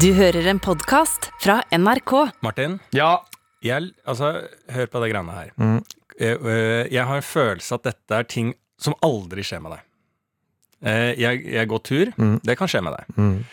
Du hører en podkast fra NRK. Martin, Ja. jeg, altså, hør på det greiene her. Mm. Jeg, øh, jeg har en følelse at dette er ting som aldri skjer med deg. Eh, Jeg, jeg går tur. Mm. Det kan skje med deg. Mm.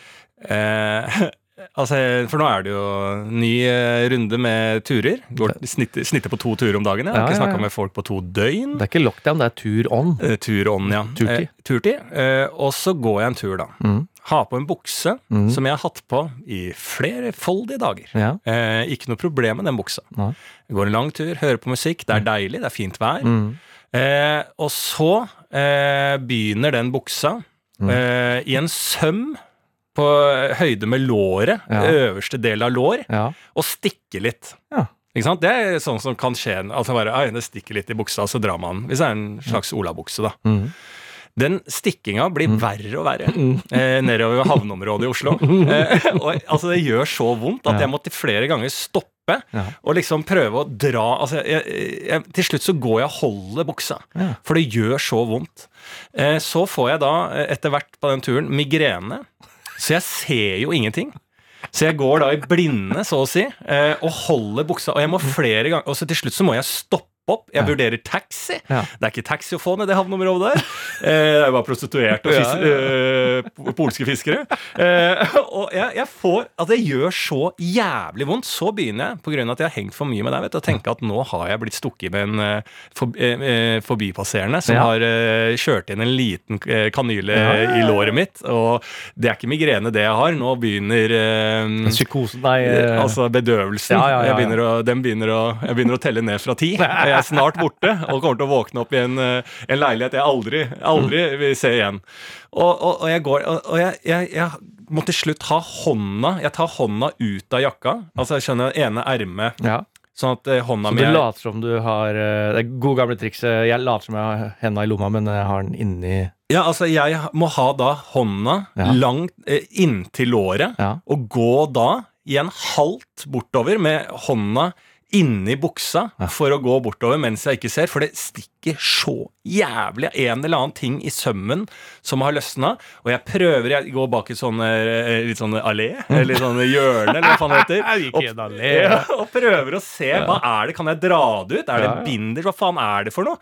Eh, altså, for nå er det jo ny eh, runde med turer. Går, snitter, snitter på to turer om dagen. Jeg har Ja, ikke ja, snakka ja. med folk på to døgn. Det er ikke lockdown, det er tur on. Eh, Tur on, ja. Turtid. Eh, turtid. Eh, og så går jeg en tur, da. Mm. Har på en bukse Mm. som jeg har hatt på i flerfoldige dager. Ja. Eh, ikke noe problem med den buksa. Nei. Jeg går en lang tur, hører på musikk, det er deilig, det er fint vær. Mm. Eh, og så eh, begynner den buksa Mm. eh, i en søm på høyde med låret, Ja. øverste del av lår, Ja. og stikker litt. Ja. Det er sånn som kan skje. Altså bare, det stikker litt i buksa, så drar man. Hvis det er en slags olabukse, da. Mm. Den stikkinga blir verre og verre eh, nedover havneområdet i Oslo. Eh, og altså Det gjør så vondt at jeg måtte flere ganger stoppe Ja. og liksom prøve å dra altså jeg, jeg, Til slutt så går jeg og holder buksa, Ja. for det gjør så vondt. Eh, så får jeg da eh, etter hvert på den turen migrene, så jeg ser jo ingenting. Så jeg går da i blinde, så å si, eh, og holder buksa. Og jeg må flere ganger Og så til slutt så må jeg stoppe opp. Jeg Ja. vurderer taxi. Ja. Det er ikke taxi å få ned det havneområdet der. Eh, det er jo bare prostituerte og fis eh, polske fiskere. Eh, og jeg, jeg får At det gjør så jævlig vondt. Så begynner jeg, av at jeg har hengt for mye med deg, vet du, å tenke at nå har jeg blitt stukket med en eh, for, eh, eh, forbipasserende som Ja. har kjørt inn en liten kanyle i låret mitt. Og det er ikke migrene det jeg har. Nå begynner Psykosen, nei Altså bedøvelsen. Jeg, begynner å, den begynner å, jeg begynner å telle ned fra ti. Jeg er snart borte og kommer til å våkne opp i en, eh, en leilighet jeg aldri, aldri vil se igjen. Og, og, og jeg går Og, jeg, jeg, jeg må til slutt ha hånda Jeg tar hånda ut av jakka. Altså jeg skjønner ene ermet, ja. sånn at hånda mi Så du er later som du har eh, Det er gode gamle trikset. Jeg later som jeg har henda i lomma, men jeg har den inni Ja, altså jeg må ha da hånda Ja. langt eh, inntil låret, Ja. og gå da i en halt bortover med hånda inni buksa for å gå bortover mens jeg ikke ser, for det stikker så jævlig en eller annen ting i sømmen som har løsna, og jeg prøver, jeg går bak i sånn litt sånn allé, eller sånn hjørne, eller hva faen det heter, Og, ja, og prøver å se, hva er det, kan jeg dra det ut? Er det ja. Hva faen er det for noe?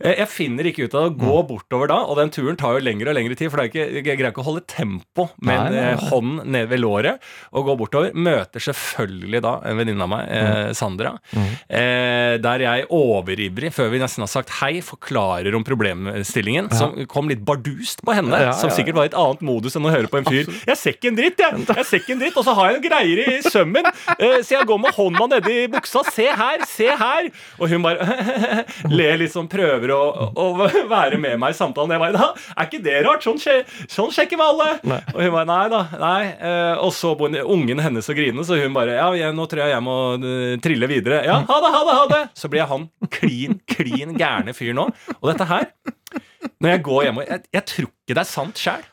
Eh, Jeg finner ikke ut av det, gå bortover da, og den turen tar jo lengre og lengre tid, for det er ikke, jeg greier ikke å holde tempo med en eh, hånd ned ved låret, og gå bortover. Møter selvfølgelig da en venninne av meg, eh, Sandra, eh, der jeg overivrig, før vi nesten har sagt hei, forklarer om problemstillingen, som kom litt bardust på henne, Ja, som ja, sikkert var i et annet modus enn å høre på en fyr. Jeg ser ikke en dritt, jeg! Jeg ser ikke en dritt, Og så har jeg en greier i sømmen, eh, så jeg går med hånda nedi buksa. Se her, se her! Og hun bare ler litt sånn, prøver å, å være med meg i samtalen. Jeg bare da, Er ikke det rart? Sånn, skje, sånn sjekker vi alle. Nei. Og hun bare nei da. nei eh, Og så bor ungen hennes og grine, så hun bare ja, nå tror jeg jeg må eh, trille videre. Ja, ha det, ha det, ha det! Så blir han klin, klin gærne fyr nå. Og dette her når jeg går hjem og jeg, jeg tror ikke det er sant sjæl.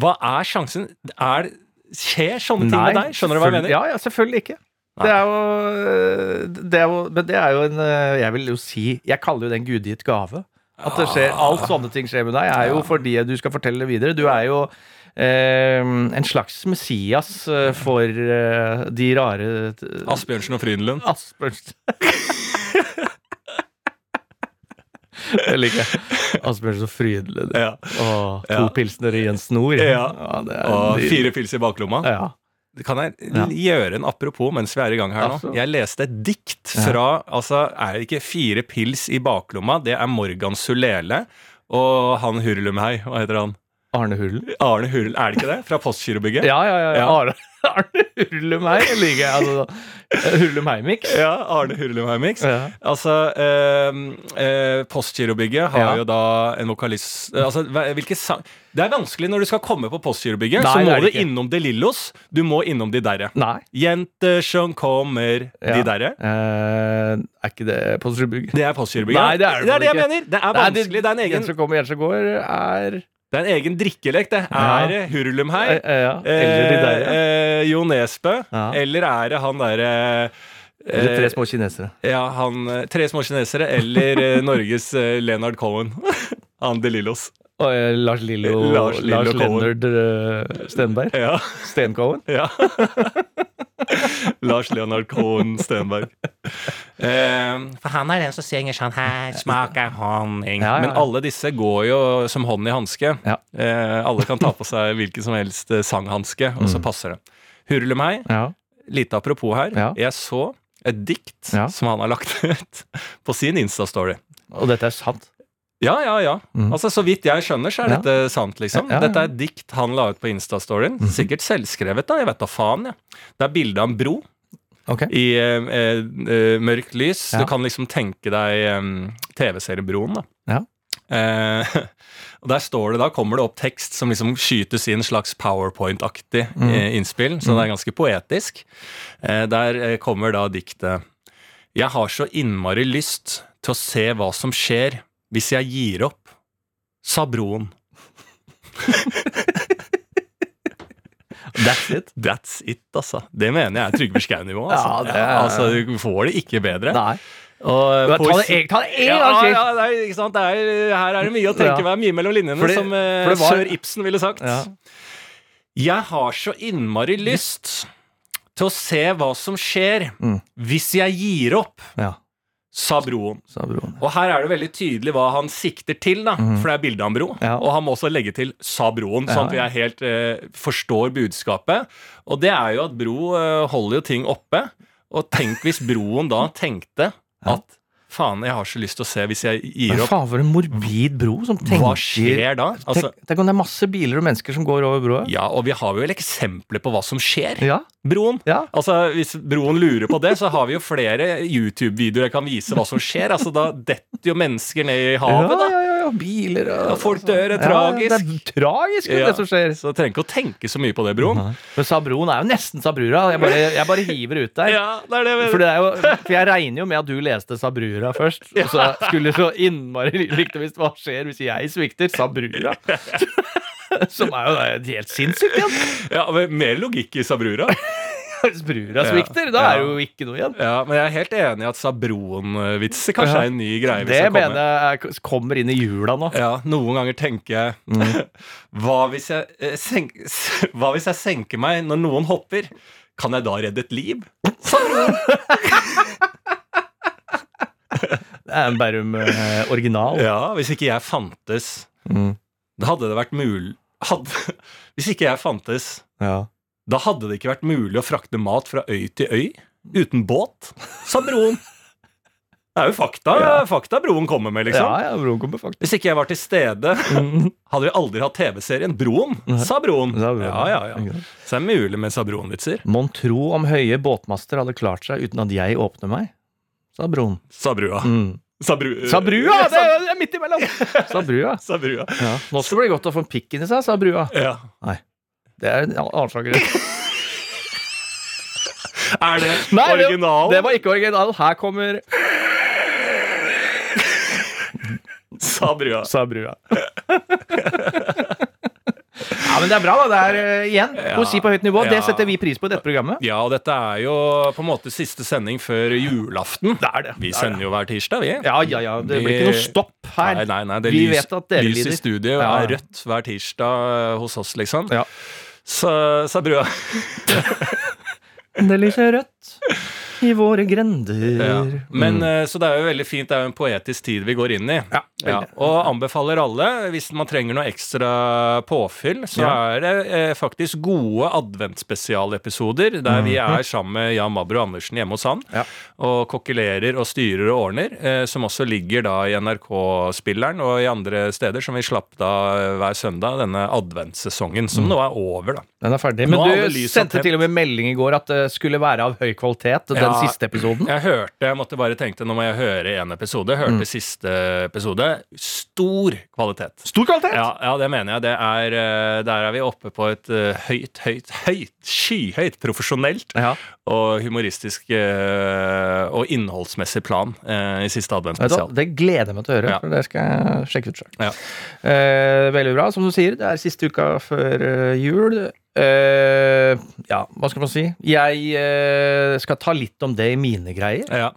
Hva er sjansen? Er, skjer sånne ting med deg? Skjønner du hva jeg mener? Ja, ja, selvfølgelig ikke. Nei. Det er jo, eh, det er jo Men det er jo en eh, Jeg vil jo si Jeg kaller jo det en gudgitt gave. At det skjer, alt sånne ting skjer med deg, er jo fordi du skal fortelle det videre. Du er jo eh, en slags Messias eh, for eh, de rare Asbjørnsen og Frydenlund. Asbjørnsen. Det liker jeg. Asbjørnsen frydelig Frydenlund. Ja. Og to Ja. pilsner i en snor. Ja. det Og nydelig. fire pils i baklomma. Ja. Kan jeg gjøre en apropos mens vi er i gang her nå? Altså. Jeg leste et dikt fra Altså, er det ikke fire pils i baklomma? Det er Morgan Sulele og han Hurlumhei. Hva heter han? Arne Hurl. Arne Hurl, er det ikke det? Fra Postgirobygget? Ja, ja, ja. Ja. Arne, Arne Hurlumhei liker jeg. Altså, Hurlumhei-miks. Ja, Arne Hurlumhei-miks. Ja. Altså, eh, eh, Postgirobygget har Ja. jo da en vokalist Altså, hvilke sang Det er vanskelig når du skal komme på Postgirobygget, så må du innom De Lillos. Du må innom de derre. Nei. Jenter som kommer Ja. De derre. Eh, er ikke det Postgirobygget? Det er Postgirobygget. Nei, det er det det, er det jeg mener. Det er vanskelig. Det er en egen, Jenter som kommer, jenter som går, er det er en egen drikkelek. Det er det Hurlumhei. eh, eh, ja. Eller de der. ja. eh, Jo Nesbø. Eller er det han derre Eller tre eh, små kinesere. Ja, han eh, Tre små kinesere eller eh, Norges eh, Leonard Cohen. han De Lillos. Og eh, Lars Lillo Lars Lars, Cohen. Leonard eh, Stenberg. Ja. Stencohen. ja. Lars Leonard Cohen Stenberg. Eh, for han er den som synger sånn her, smaker honning. Ja, ja, ja. Men alle disse går jo som hånd i hanske. Eh, alle kan ta på seg hvilken som helst eh, sanghanske, og så passer det. Hurle meg, Ja. lite apropos her. Jeg så et dikt som han har lagt ut på sin Insta-story. Og dette er sant. Ja, ja, ja. Mm. Altså, Så vidt jeg skjønner, så er Ja. dette sant, liksom. Ja, ja, ja. Dette er et dikt han la ut på Insta-storyen. Sikkert selvskrevet, da. Jeg vet da faen, jeg. Det er bilde av en bro Okay. i eh, eh, eh, mørkt lys. Ja. Du kan liksom tenke deg eh, TV-seriebroen, da. Ja. Eh, og der står det, da kommer det opp tekst som liksom skytes inn slags powerpoint-aktig Mm. eh, innspill, så det er ganske poetisk. Eh, der eh, kommer da diktet Jeg har så innmari lyst til å se hva som skjer hvis jeg gir opp, sa broen. That's it. That's it, altså. Det mener jeg er Trygve Skau-nivå. Altså. Ja, er- altså, du får det ikke bedre. Nei. Og Ta det én gang til! ja, det er, ikke sant? Det er, her er det mye å tenke Ja. Mye mellom linjene, Fordi- som eh, var- sør Ibsen ville sagt. Ja. Jeg har så innmari lyst til å se hva som skjer Mm. hvis jeg gir opp, Ja, sa broen. sa broen. Og her er det veldig tydelig hva han sikter til, da, for det er bilde av en bro. Ja. Og han må også legge til 'sa broen', sånn at vi er helt eh, forstår budskapet. Og det er jo at bro eh, holder jo ting oppe. Og tenk hvis broen da tenkte at faen, jeg har så lyst til å se hvis jeg gir opp. Men faen for en morbid bro som tenker Hva skjer da? Altså, tenk, tenk om det er masse biler og mennesker som går over broa. ja, og vi har jo eksempler på hva som skjer. Ja. Broen. Ja. Altså, Hvis broen lurer på det, så har vi jo flere YouTube-videoer jeg kan vise hva som skjer. Altså, Da detter jo mennesker ned i havet, da. ja, ja, ja, biler og Ja, folk dør, det er Ja, tragisk. det er tragisk, Ja. det som skjer. Så du trenger ikke å tenke så mye på det, broen. Men Sabroen er jo nesten Sabrura. Jeg bare, jeg bare hiver ut der. Ja, det det For, det jo, for jeg regner jo med at du leste Sabrura først. Og så skulle så innmari likt hvis hva skjer hvis jeg svikter. Sabrura. Som er jo helt sinnssykt igjen. Ja, men Mer logikk i Sabrura. Hvis Brura svikter, da er det jo ikke noe igjen. Ja, Men jeg er helt enig i at Sabroen-vitser kanskje er en ny greie. Det komme. mener jeg er- kommer inn i jula nå. Ja, Noen ganger tenker jeg Mm. hva, hvis jeg eh, senk, hva hvis jeg senker meg når noen hopper? Kan jeg da redde et liv? Det er en Bærum eh, original. Ja, Hvis ikke jeg fantes, Mm. da hadde det vært mulig hadde, Hvis ikke jeg fantes, Ja. Da hadde det ikke vært mulig å frakte mat fra øy til øy uten båt, sa broen. Det er jo fakta, Ja. fakta broen kommer med, liksom. ja, ja, broen kommer faktisk. Hvis ikke jeg var til stede, hadde vi aldri hatt TV-serien Broen, sa broen. Ja, ja, ja. Så det er mulig med sa broen-vitser. Mon tro om høye båtmaster hadde klart seg uten at jeg åpner meg, sa broen. Sa brua. Mm. Sa, bru, Sa brua! Det er, det er midt imellom! Sa brua. Sa brua. Ja. Nå skal det bli godt å få en pikk inni seg, sa brua. Ja. Det er en annen sak. Er det Nei, det- original? Det var ikke original. Her kommer Sa brua. Sa brua. ja, men det er bra, da. Det er uh, igjen poesi på høyt nivå. Det setter vi pris på i dette programmet. Ja, og dette er jo på en måte siste sending før julaften. Det er det. Vi Det er sender jo hver tirsdag, vi. Ja, ja, ja. Det blir ikke noe stopp her. Nei, nei, nei, det Vi lys, vet at dere lys i studio Ja, ja. er rødt hver tirsdag hos oss, liksom. Ja. Så sa brua. Det lyser rødt i våre grender. Ja. Men, mm. eh, Så det er jo veldig fint. Det er jo en poetisk tid vi går inn i. Ja, Ja, og anbefaler alle, hvis man trenger noe ekstra påfyll, så er det eh, faktisk gode adventspesialepisoder der vi er sammen med Jan Mabro Andersen hjemme hos han. Ja. og kokkelerer og styrer og ordner, eh, som også ligger da i NRK-spilleren og i andre steder, som vi slapp da eh, hver søndag, denne adventssesongen, som som nå er over, da. Den er ferdig. Men du sendte til og med melding i går at det skulle være av høy kvalitet, den Ja. siste episoden. Jeg hørte, jeg måtte bare tenkte, nå må jeg høre en episode. Jeg hørte Mm. siste episode. Stor kvalitet. Stor kvalitet! Ja, ja, det mener jeg. Det er, eh, der er vi oppe på et eh, høyt, høyt, høyt, skyhøyt profesjonelt Ja. Og humoristisk eh, og innholdsmessig plan eh, i siste adventsspesial. Det gleder jeg meg til å høre, Ja. for det skal jeg sjekke ut sjøl. Ja. Eh, veldig bra. Som du sier, det er siste uka før eh, jul. eh, Ja, hva skal man si? Jeg eh, skal ta litt om det i mine greier. Ja,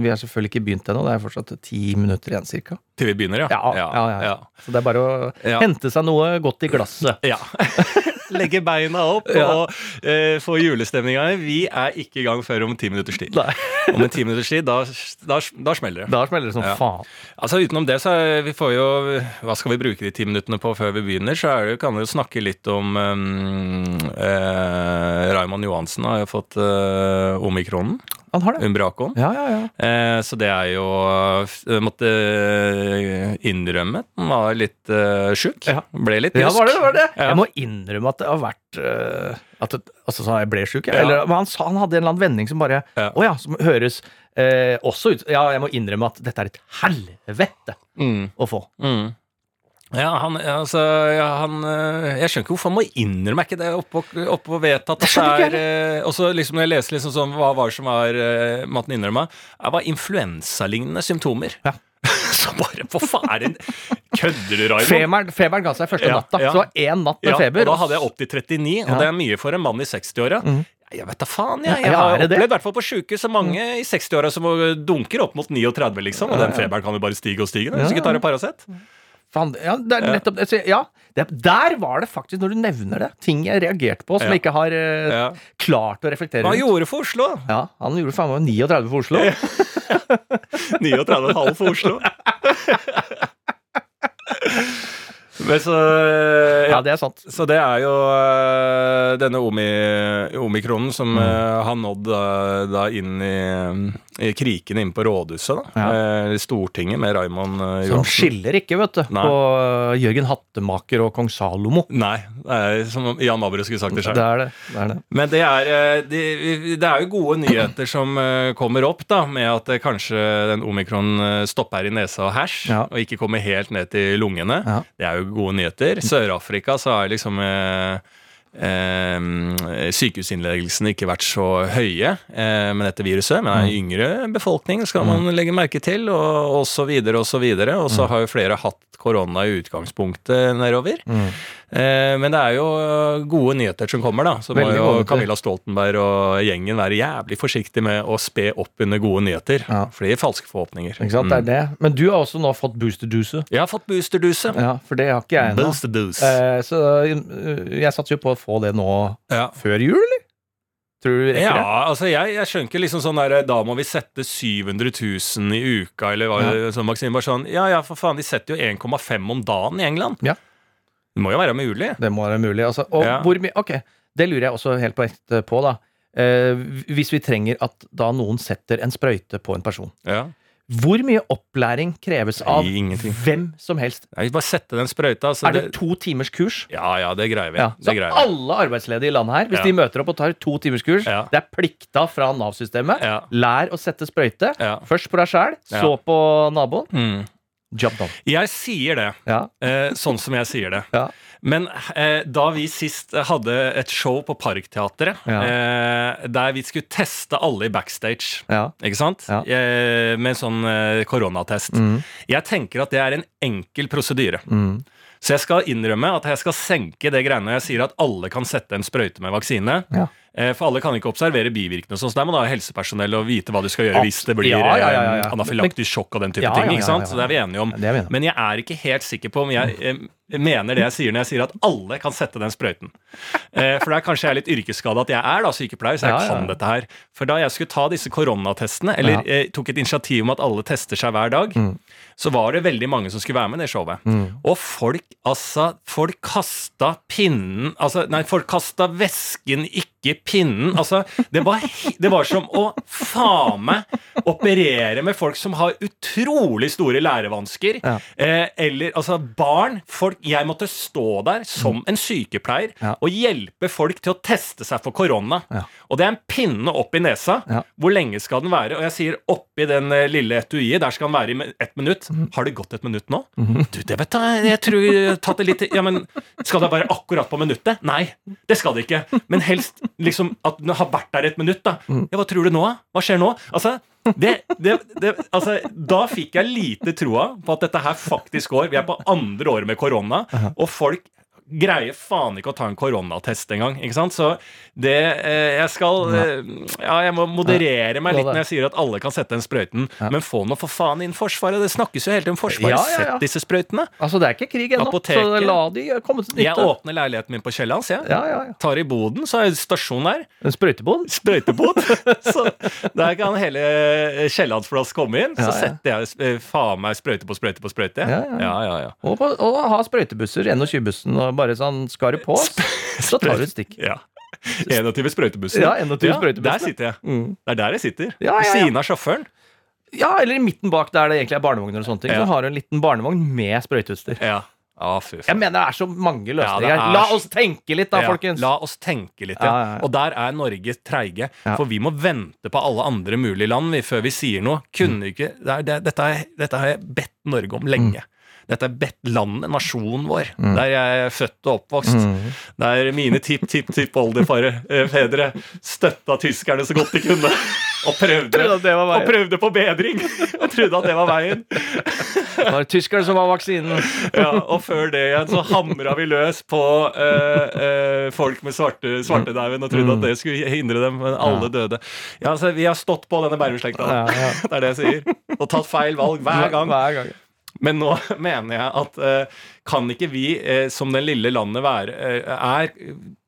vi har selvfølgelig ikke begynt ennå. Det er fortsatt ti minutter igjen, cirka. Til vi begynner, ja. Ja, ja, ja, ja. Så det er bare å hente seg noe godt i glasset. Ja. Legge beina opp Ja. og eh, få julestemninga. Vi er ikke i gang før om ti minutters tid. Nei. Om en ti minutters tid, da, da, da smeller det. Da smeller det som Ja. faen. Altså Utenom det, så er, vi får jo Hva skal vi bruke de ti minuttene på før vi begynner? Så er det, kan vi jo snakke litt om um, eh, Raymond Johansen har jo fått uh, omikronen. Han har det. Umbracoen. Ja, ja, ja. Eh, så det er jo Jeg måtte innrømme at han var litt uh, sjuk. Ja. Ble litt Ja, var det, var det? Ja. Jeg må innrømme at det har vært uh, at det, Altså, så jeg ble sjuk, jeg. Ja. Eller, men han, sa, han hadde en eller annen vending som bare Ja. oh, ja, som høres eh, også ut Ja, jeg må innrømme at dette er et helvete Mm, å få. mm. Ja, han, altså, ja, han eh, Jeg skjønner ikke hvorfor han må innrømme ikke det oppå opp og vedtatt. er, eh, Og så liksom når jeg leser liksom sånn, hva var det som var uh, måten innrømma, det var influensalignende symptomer. Ja. så bare Hva faen er Kødder du, Raymond? Feberen, feberen ga seg første Ja, natta. ja. Så én natt med feber. og da hadde jeg opp til 39, og det er mye for en mann i 60-åra. Mm. Jeg vet da faen, jeg. Jeg har opplevd i hvert fall på sjukehus så mange i 60-åra som dunker opp mot 39, liksom. Og den feberen kan jo bare stige og stige hvis du ikke tar en Paracet. Faen, ja, det er nettopp det. Ja, det, der var det faktisk, når du nevner det, ting jeg reagerte på som jeg ikke har eh, klart å reflektere Hva rundt. gjorde for Oslo? Ja, han gjorde faen meg 39 for Oslo. 39,5 for Oslo. Så Ja, ja, det er sant. Så det er jo øh, denne omikronen som Mm. øh, har nådd da, da inn i krikene inne på rådhuset. da Ja. Eh, Stortinget med Raymond Johansen. Som skiller ikke, vet du, Nei. på eh, Jørgen Hattemaker og kong Salomo. Nei, det er som Jan Mabro skulle sagt det Det er det. det, er det. Men det er, eh, det, det er jo gode nyheter som eh, kommer opp, da, med at eh, kanskje den omikron eh, stopper i nesa og hæsj, Ja. og ikke kommer helt ned til lungene. Ja. Det er jo gode nyheter. Sør-Afrika så er liksom eh, eh, sykehusinnleggelsene ikke vært så høye eh, med dette viruset, men det er yngre befolkning skal man legge merke til, og, og så videre og så videre. Og så har jo flere hatt korona i utgangspunktet nedover. Mm. Eh, men det er jo øh, gode nyheter som kommer, da. Så må jo. Camilla Stoltenberg og gjengen være jævlig forsiktig med å spe opp under gode nyheter. Ja. For det gir falske forhåpninger. Ikke sant? Det er det. Men du har også nå fått boosterduse. Jeg har fått boosterduse. Ja, for det har ikke jeg ennå. Eh, så eh, jeg satser jo på å få det nå ja. før jul, eller? Tror du ikke rekker Ja, det? altså jeg, jeg skjønner ikke liksom sånn der Da må vi sette 700 000 i uka, eller hva Ja. sånn, Maxim. Bare sånn Ja ja, for faen, de setter jo 1,5 om dagen i England. Ja. Det må jo være mulig. Det må være mulig. Altså. Og Ja. hvor mye Ok, det lurer jeg også helt på ett på, da. Eh, hvis vi trenger at da noen setter en sprøyte på en person. Ja. Hvor mye opplæring kreves av ingenting. hvem som helst? Nei, bare sette den sprøyta. Så Er det to timers kurs? Ja ja, det greier vi. Ja. Så greier vi. alle arbeidsledige i landet her, hvis Ja. de møter opp og tar to timers kurs, Ja. det er plikta fra Nav-systemet. Lær å sette sprøyte. Først på deg sjæl, så på naboen. Mm. Jeg sier det, Ja. eh, sånn som jeg sier det. Ja. Men eh, da vi sist hadde et show på Parkteatret, Ja. eh, der vi skulle teste alle i backstage, Ja. ikke sant? Eh, med sånn eh, koronatest. Mm. Jeg tenker at det er en enkel prosedyre. Mm. Så jeg skal innrømme at jeg skal senke det greiene jeg sier at alle kan sette en sprøyte med vaksine. Eh, For alle kan ikke observere bivirkninger, sånn, så der må du ha helsepersonell og vite hva du skal gjøre hvis det blir Ja, ja, ja, ja, eh, anafylaktisk sjokk og den type ting. ikke sant? Så det er vi enige om. Men jeg er ikke helt sikker på om jeg eh, mener det jeg sier når jeg sier at alle kan sette den sprøyten. For det er kanskje jeg er litt yrkesskada at jeg er da sykepleier, så jeg kan dette her. For da jeg skulle ta disse koronatestene, eller tok et initiativ om at alle tester seg hver dag, Mm. så var det veldig mange som skulle være med i det showet. Og folk, altså Folk kasta pinnen Altså, nei, folk kasta vesken, ikke pinnen. Altså, det var, det var som å faen meg operere med folk som har utrolig store lærevansker. Ja. Eh, eller altså barn. Folk Jeg måtte stå der som en sykepleier Ja. og hjelpe folk til å teste seg for korona. Ja. Og det er en pinne opp i nesa. Hvor lenge skal den være? Og jeg sier oppi den eh, lille etuiet, der skal den være i ett minutt. Mm. Har det gått et minutt nå? Du, det vet jeg, jeg tror jeg tatt det litt Ja, men skal det være akkurat på minuttet? Nei, det skal det ikke. Men helst liksom at den har vært der et minutt, da. Ja, hva tror du nå? Hva skjer nå? Altså, det, det, det, altså, da fikk jeg lite troa på at dette her faktisk går. Vi er på andre året med korona, og folk greier faen ikke å ta en koronatest engang. Ikke sant? Så det eh, Jeg skal eh, Ja, jeg må moderere meg litt når jeg sier at alle kan sette den sprøyten, men få nå for faen inn Forsvaret. Det snakkes jo hele tiden om Forsvaret. Ja, ja, ja. Sett disse sprøytene. Altså, det er ikke krig ennå, så la de komme til nytte. Jeg åpner leiligheten min på Kiellands, jeg. Ja, ja, ja. Tar i boden, så er stasjon der. En sprøytebod? Sprøytebod. så der kan hele Kiellandsplass komme inn. Så setter jeg eh, faen meg sprøyte på sprøyte på sprøyte. Ja, ja. ja, ja, ja. Og, på, og ha sprøytebusser, 21-bussen, og bare sånn Skal du på, så tar du et stikk. ja. 21 sprøytebussen. Ja, 21 sprøytebussen, Der sitter jeg. Mm. Det er der jeg sitter. Ja, ja, ja. Ved siden av sjåføren. Ja, eller i midten bak der det egentlig er barnevogner og sånne ting. Ja. Så har du en liten barnevogn med sprøyteutstyr. Ja. Ah, fy Jeg mener det er så mange løsninger Ja, er La oss tenke litt, da, Ja, folkens. La oss tenke litt, Ja, ja. ja, ja. Og der er Norge treige. Ja. For vi må vente på alle andre mulige land vi, før vi sier noe. Kunne ikke, det er, det, dette, dette har jeg bedt Norge om lenge. Dette er landet, nasjonen vår, der jeg er født og oppvokst. Der mine tipp-tipp-tipp-oldefedre støtta tyskerne så godt de kunne. Og prøvde, det var veien. og prøvde på bedring. Og trodde at det var veien. Det var tyskerne som var vaksinen. Ja, og før det igjen så hamra vi løs på uh, uh, folk med svarte, svartedauden og trodde at det skulle hindre dem, men alle døde. Ja, altså, Vi har stått på denne Bærum-slekta. Ja, ja. Det er det jeg sier. Og tatt feil valg hver gang. Hver gang. Men nå mener jeg at eh, kan ikke vi, eh, som den lille landet være, eh, er,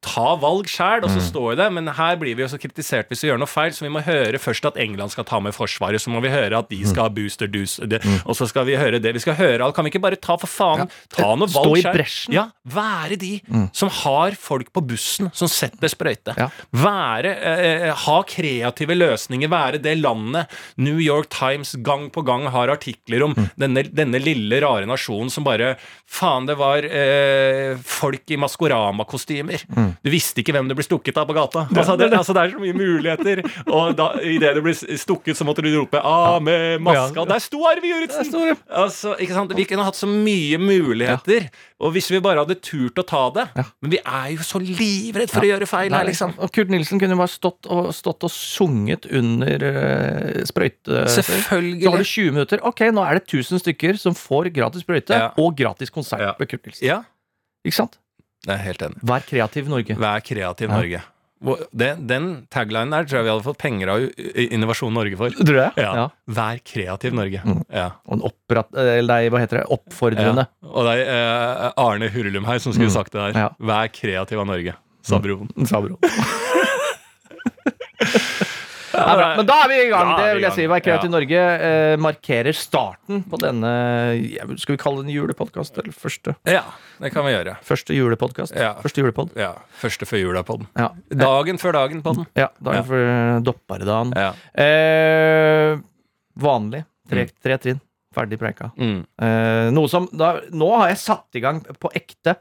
ta valg sjæl, og så står det Men her blir vi jo så kritisert hvis vi gjør noe feil, så vi må høre først at England skal ta med Forsvaret, så må vi høre at de skal ha booster deuce, det, og så skal vi høre det. Vi skal høre alt. Kan vi ikke bare ta for faen ta noe Stå i bresjen. Ja, være de som har folk på bussen som setter sprøyte. Ja. Være, eh, ha kreative løsninger. Være det landet New York Times gang på gang har artikler om. Denne, denne lille, rare nasjonen som bare Faen, det var eh, folk i Maskorama-kostymer. Du visste ikke hvem du ble stukket av på gata. Altså, det, altså, det er så mye muligheter. Og da, idet du ble stukket, så måtte du rope 'ah, med maska'. Der sto Arve Juritzen! Altså? Vi kunne hatt så mye muligheter. Og hvis vi bare hadde turt å ta det Men vi er jo så livredd for å gjøre feil her, liksom. Og Kurt Nilsen kunne bare stått og, stått og sunget under uh, sprøyte... Selvfølgelig. Så har du 20 minutter. Ok, nå er det 1000 stykker som får gratis sprøyte og gratis konsert Ja. med Kurt Nilsen. Ja, Ikke sant? jeg er helt enig. Vær kreativ, Norge. Vær kreativ. Norge. Den, den taglinen der tror jeg vi hadde fått penger av Innovasjon Norge for. Tror du det? Ja. Vær kreativ, Norge. Ja. Og en opprat... Eller nei, hva heter det? Oppfordrende. Og det er eh, Arne Hurlum her som skulle sagt det der. Vær kreativ av Norge, sa broren. Sa. Ja. Men da er vi i gang. Da det vil jeg si. gang. i. Norge eh, markerer starten på denne Skal vi kalle det en julepodkast? Eller første? Ja, det kan vi gjøre. Første julepodkast? Ja. Første julepod? Ja, Første før jula på den. Ja. Dagen før dagen på den. ja dagen for dopparedagen. Eh, vanlig. Tre, tre trinn. Ferdig preika. Mm. Eh, noe som da, Nå har jeg satt i gang på ekte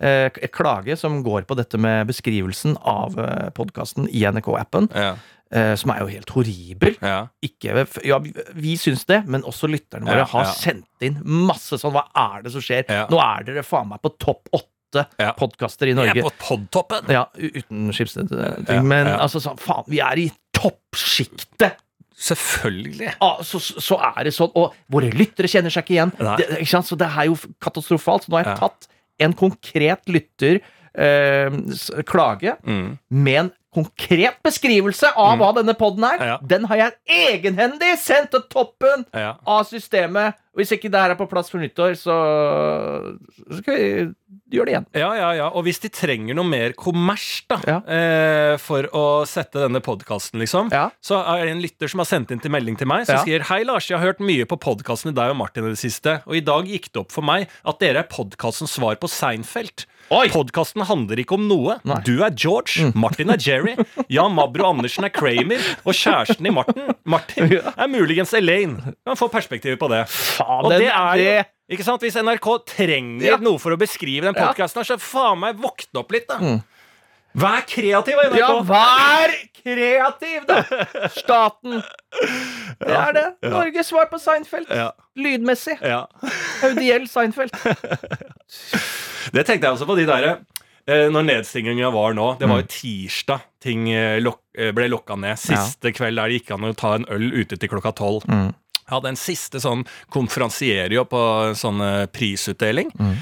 eh, klage som går på dette med beskrivelsen av eh, podkasten i NRK-appen, Ja. Eh, som er jo helt horribel. Ja. Ikke, ja, vi, vi syns det, men også lytterne våre Ja, har sendt inn masse sånn Hva er det som skjer? Nå er dere faen meg på topp åtte Ja. podkaster i Jeg Vi er på podtoppen! Ja, uten Schibsted-ting. Ja, men altså sånn, faen, vi er i toppsjiktet! Selvfølgelig. Ah, så, så er det sånn, og våre lyttere kjenner seg ikke igjen. Det, ikke? Så det er jo katastrofalt. Så nå har jeg tatt en konkret lytter eh, klage Mm. med en konkret beskrivelse av hva denne poden er. Ja. Den har jeg egenhendig sendt til toppen Ja. av systemet. Hvis ikke det her er på plass for nyttår, så, så skal vi gjøre det igjen. Ja, ja, ja. Og hvis de trenger noe mer kommers da, Ja. eh, for å sette denne podkasten, liksom, så er det en lytter som har sendt inn til melding til meg, som skriver Hei, Lars, jeg har hørt mye på podkasten til deg og Martin i det siste, og i dag gikk det opp for meg at dere er podkastens svar på Seinfeld. Podkasten handler ikke om noe. Nei. Mm. Du er George, Martin er Jerry, Jan Mabro Andersen er Kramer, og kjæresten i Martin, Martin er muligens Elaine. Man få perspektiv på det. Faen, Og det er jo ikke sant? Hvis NRK trenger Ja. noe for å beskrive den podkasten, så faen meg våkne opp litt, da. Vær kreativ, NRK! Ja, vær kreativ, da! Staten. Det er det. Norges svar på Seinfeld. Ja. Lydmessig. Ja. Audiell Seinfeld. Det tenkte jeg også på de derre eh, Når nedstinginga var nå, det var jo tirsdag ting eh, lok, eh, ble lokka ned. Siste kveld der det gikk an å ta en øl ute til klokka tolv. Jeg hadde en siste sånn konferansierio på en sånn eh, prisutdeling. Mm.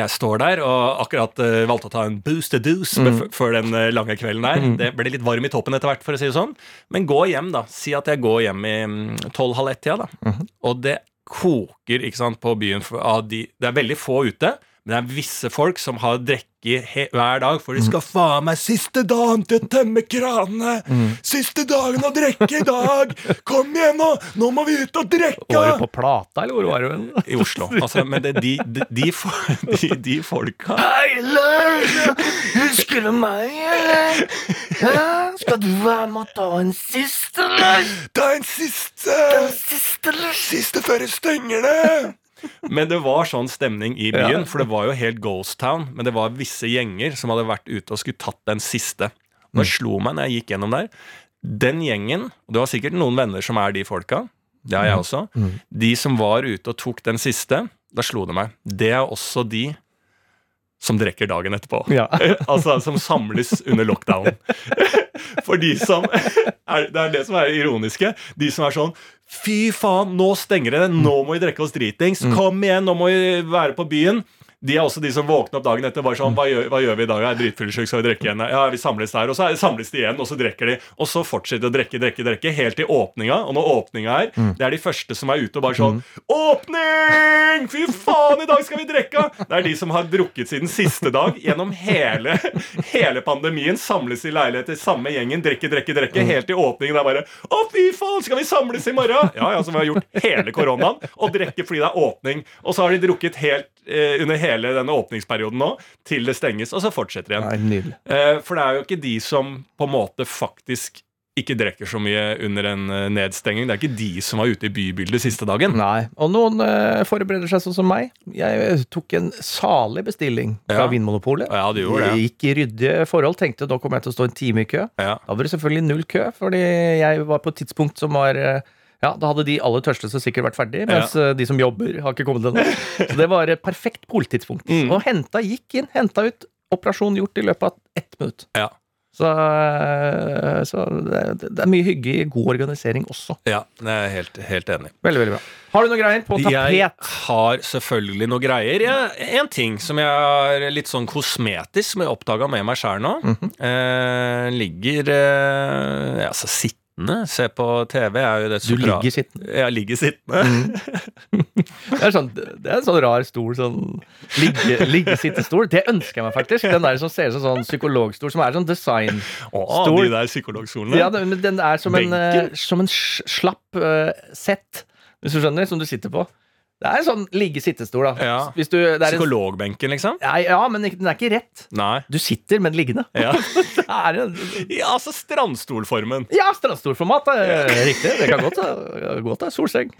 Jeg står der og akkurat eh, valgte å ta en boost to doose mm. før den eh, lange kvelden der. Det ble litt varm i toppen etter hvert, for å si det sånn. Men gå hjem, da. Si at jeg går hjem i tolv-halv ett-tida, da. Og det koker ikke sant, på byen. For, de, det er veldig få ute, men det er visse folk som har drikke hver dag, for de skal faen meg siste dagen til å tømme kranene! Siste dagen å drikke i dag! Kom igjen, nå! Nå må vi ut og drikke! Var du på Plata, eller hvor var du? I Oslo. Altså, men det, de, de, de, de, de folka Hei, Lars! Husker du meg, eller? Ja, skal du være med å ta en siste, Lars? Ta en siste! Ta en Siste, Lars? Siste før det stenger det! Men det var sånn stemning i byen, for det var jo helt ghost town. Men det var visse gjenger som hadde vært ute og skulle tatt den siste. Og det slo meg når jeg gikk gjennom der. Den gjengen, og du har sikkert noen venner som er de folka, det har jeg også, de som var ute og tok den siste, da slo det meg. Det er også de som drikker dagen etterpå. Ja. altså som samles under lockdown. For de som er, Det er det som er det ironiske. De som er sånn Fy faen, nå stenger det! Nå må vi drikke oss dritings! Kom igjen, nå må vi være på byen! De er også de som våkner opp dagen etter bare sånn Hva gjør, hva gjør vi i dag? Jeg er dritfyllesyk, skal vi drikke igjen? Ja, vi samles der. Og så samles de igjen, og så drikker de. Og så fortsetter de å drikke, drikke, drikke helt til åpninga. Og når åpninga er, det er de første som er ute og bare sånn Åpning! Fy faen, i dag skal vi drikke! Det er de som har drukket siden siste dag gjennom hele, hele pandemien. Samles i leiligheter, samme gjengen, drikke, drikke, drikke. Helt til åpningen. Er bare Å, fy faen, skal vi samles i morgen? Ja, ja, som vi har gjort hele koronaen. Og drikke fordi det er åpning. Og så har de drukket helt eh, under hele denne åpningsperioden nå, til det stenges, og så fortsetter igjen. Nei. Eh, for det er jo ikke de som på en måte faktisk ikke drikker så mye under en eh, nedstenging. Det er ikke de som var ute i bybildet siste dagen. Nei. Og noen eh, forbereder seg sånn som meg. Jeg eh, tok en salig bestilling fra Ja. Vinmonopolet. Ja, det gjorde det. Gikk i ryddige forhold. Tenkte da kommer jeg til å stå en time i kø. Ja. Da var det selvfølgelig null kø, fordi jeg var på et tidspunkt som var eh, ja, Da hadde de aller tørsteste sikkert vært ferdig, mens ja. de som jobber, har ikke kommet ennå. Så det var et perfekt poltidspunkt. Mm. Og henta gikk inn, henta ut. Operasjon gjort i løpet av ett minutt. Ja. Så, eh, så det, det er mye hygge i god organisering også. ja, det er jeg helt, helt enig. Veldig, veldig bra. Har du noe greier på tapet? Jeg har selvfølgelig noe greier. Jeg, en ting som jeg er litt sånn kosmetisk, som jeg oppdaga med meg sjæl nå. eh, ligger eh, altså sittende. Se på TV er jo det Du så bra. ligger sittende. Jeg ligger sittende. Det er, sånn, det er en sånn rar stol, sånn ligge, ligge-sitte-stol. Det ønsker jeg meg faktisk. Den der som ser ut som sånn psykologstol, som er sånn designstol. Å, de der psykologstolene. Ja, den, den er som en, Benken? eh, som en slapp uh, sett, hvis du skjønner, som du sitter på. Det er en sånn ligge-sitte-stol, da. Ja. Hvis du, det er en, Psykologbenken, liksom? Nei, ja, men ikke- den er ikke rett. Nei. Du sitter, men liggende. Ja, Det er en, ja altså strandstolformen. ja, strandstolformat. Er riktig. Det kan godt være godt er solseng.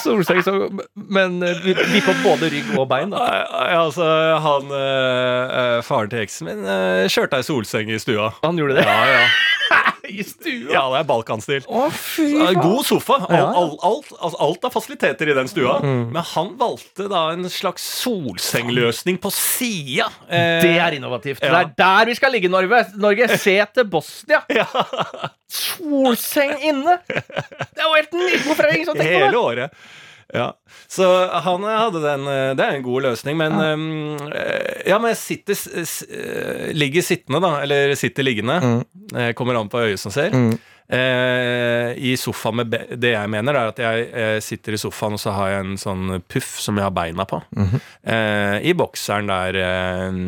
solseng så, men eh, vi, vi får både rygg og bein, da. Ja, altså, han eh, eh, Faren til eksen min eh, kjørte ei solseng i stua. Han gjorde det. Ja, ja. I stua. ja det er balkanstil. Å, fy faen. God sofa. Al, Ja. al, alt, altså, alt av fasiliteter i den stua. Men han valgte da en slags solsengløsning på sida. Eh, Det er innovativt. Ja. Det er der vi skal ligge, Norge. Norge. Se til Bosnia. Solseng inne! Det er jo helt nydelig. Hvorfor har ingen som tenker på Hele året. Ja. Så han eh, hadde den eh, Det er en god løsning, men eh, Ja, men jeg sitter eh, Ligger sittende, da. Eller sitter liggende. Mm. Kommer an på øyet som ser. Eh, I sofaen med Det jeg mener, er at jeg eh, sitter i sofaen, og så har jeg en sånn puff som jeg har beina på. eh, I bokseren der eh,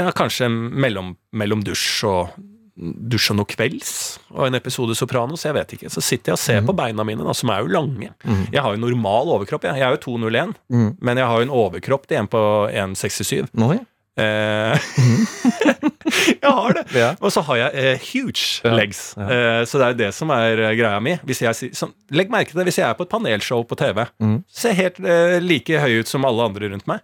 Ja, kanskje mellom, mellom dusj og dusj og noe kvelds og en episode Sopranos, jeg vet ikke. Så sitter jeg og ser på beina mine, da, som er jo lange. Jeg har jo normal overkropp, jeg. Jeg er jo 201, men jeg har jo en overkropp til en på 1,67. Nå, ja. Eh, jeg har det. Ja. Og så har jeg eh, huge Ja, legs. Eh, så det er jo det som er eh, greia mi. Hvis jeg, sånn, legg merke til det hvis jeg er på et panelshow på TV. Mm. Ser helt eh, like høy ut som alle andre rundt meg.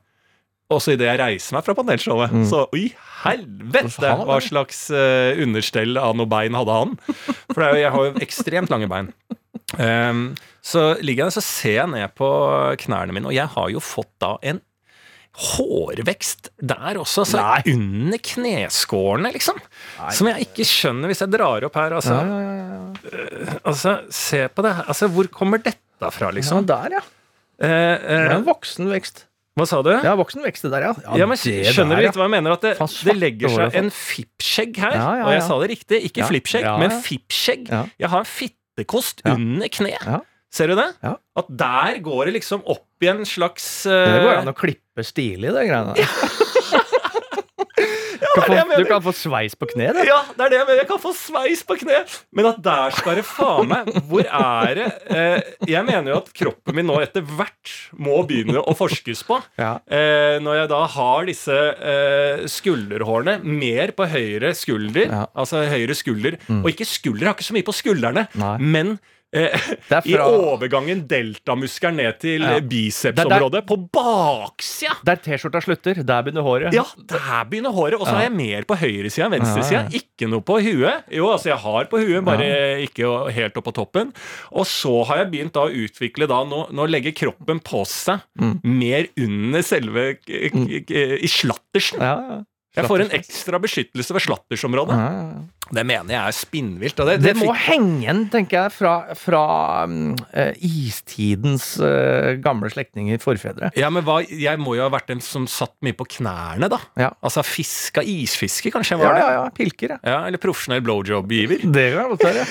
Også idet jeg reiser meg fra panelshowet. Så i helvete! Mm. Hva slags uh, understell av noe bein hadde han? For det er jeg har jo ekstremt lange bein. Um, så ligger jeg der, så ser jeg ned på knærne mine, og jeg har jo fått da en hårvekst der også, altså Nei. under kneskårene, liksom. Som jeg ikke skjønner hvis jeg drar opp her, altså. Ja, ja, ja, ja. Altså, se på det her. Altså, hvor kommer dette Ja, liksom. der, ja. Eh, Det eh, er en voksen vekst. Hva sa du? Ja, voksen vekst, det der, ja. Ja, men det Skjønner du litt hva jeg mener? At det, det legger seg en fippskjegg her. Ja, ja, Og jeg sa det riktig. Ikke Ja. flippskjegg, Ja, men ja. fippskjegg. Ja. Jeg har en fittekost Ja. under kne. Ja. Ser du det? Ja. At der går det liksom opp i en slags Det eh, går an å klippe stilig, det greiene der. det Du, er det kan få, du kan få sveis på kne, det. Ja, det er det jeg mener. Jeg kan få sveis på kne. Men at der skal det faen meg Hvor er det eh, Jeg mener jo at kroppen min nå etter hvert må begynne å forskes på. Ja. Eh, når jeg da har disse eh, skulderhårene mer på høyre skulder, Ja. Mm. altså høyre skulder, og ikke skulder, jeg har ikke så mye på skuldrene, Nei. men eh, er i fra overgangen deltamuskelen ned til Ja. bicepsområdet, på baksida. Der T-skjorta slutter, der begynner håret. Ja, der begynner håret. Og så har jeg mer på høyresida enn venstresida. Ja. Ikke noe på huet. Jo, altså jeg har på huet, bare ikke helt opp på toppen. Og så har jeg begynt da å utvikle da Nå, nå legger kroppen på seg Mm. mer under selve k- I slattersen. Ja, ja. Jeg får en ekstra beskyttelse ved slattersområdet. Ja, ja, ja. Det mener jeg er spinnvilt. Det, Det det må henge igjen, tenker jeg, fra, fra eh, istidens uh, gamle slektninger, forfedre. ja, men hva, Jeg må jo ha vært den som satt mye på knærne, da. Ja. Altså fiska isfiske, kanskje jeg var ja, det? ja. Pilker, ja. Ja, Eller profesjonell blowjob-giver. Det kan godt være.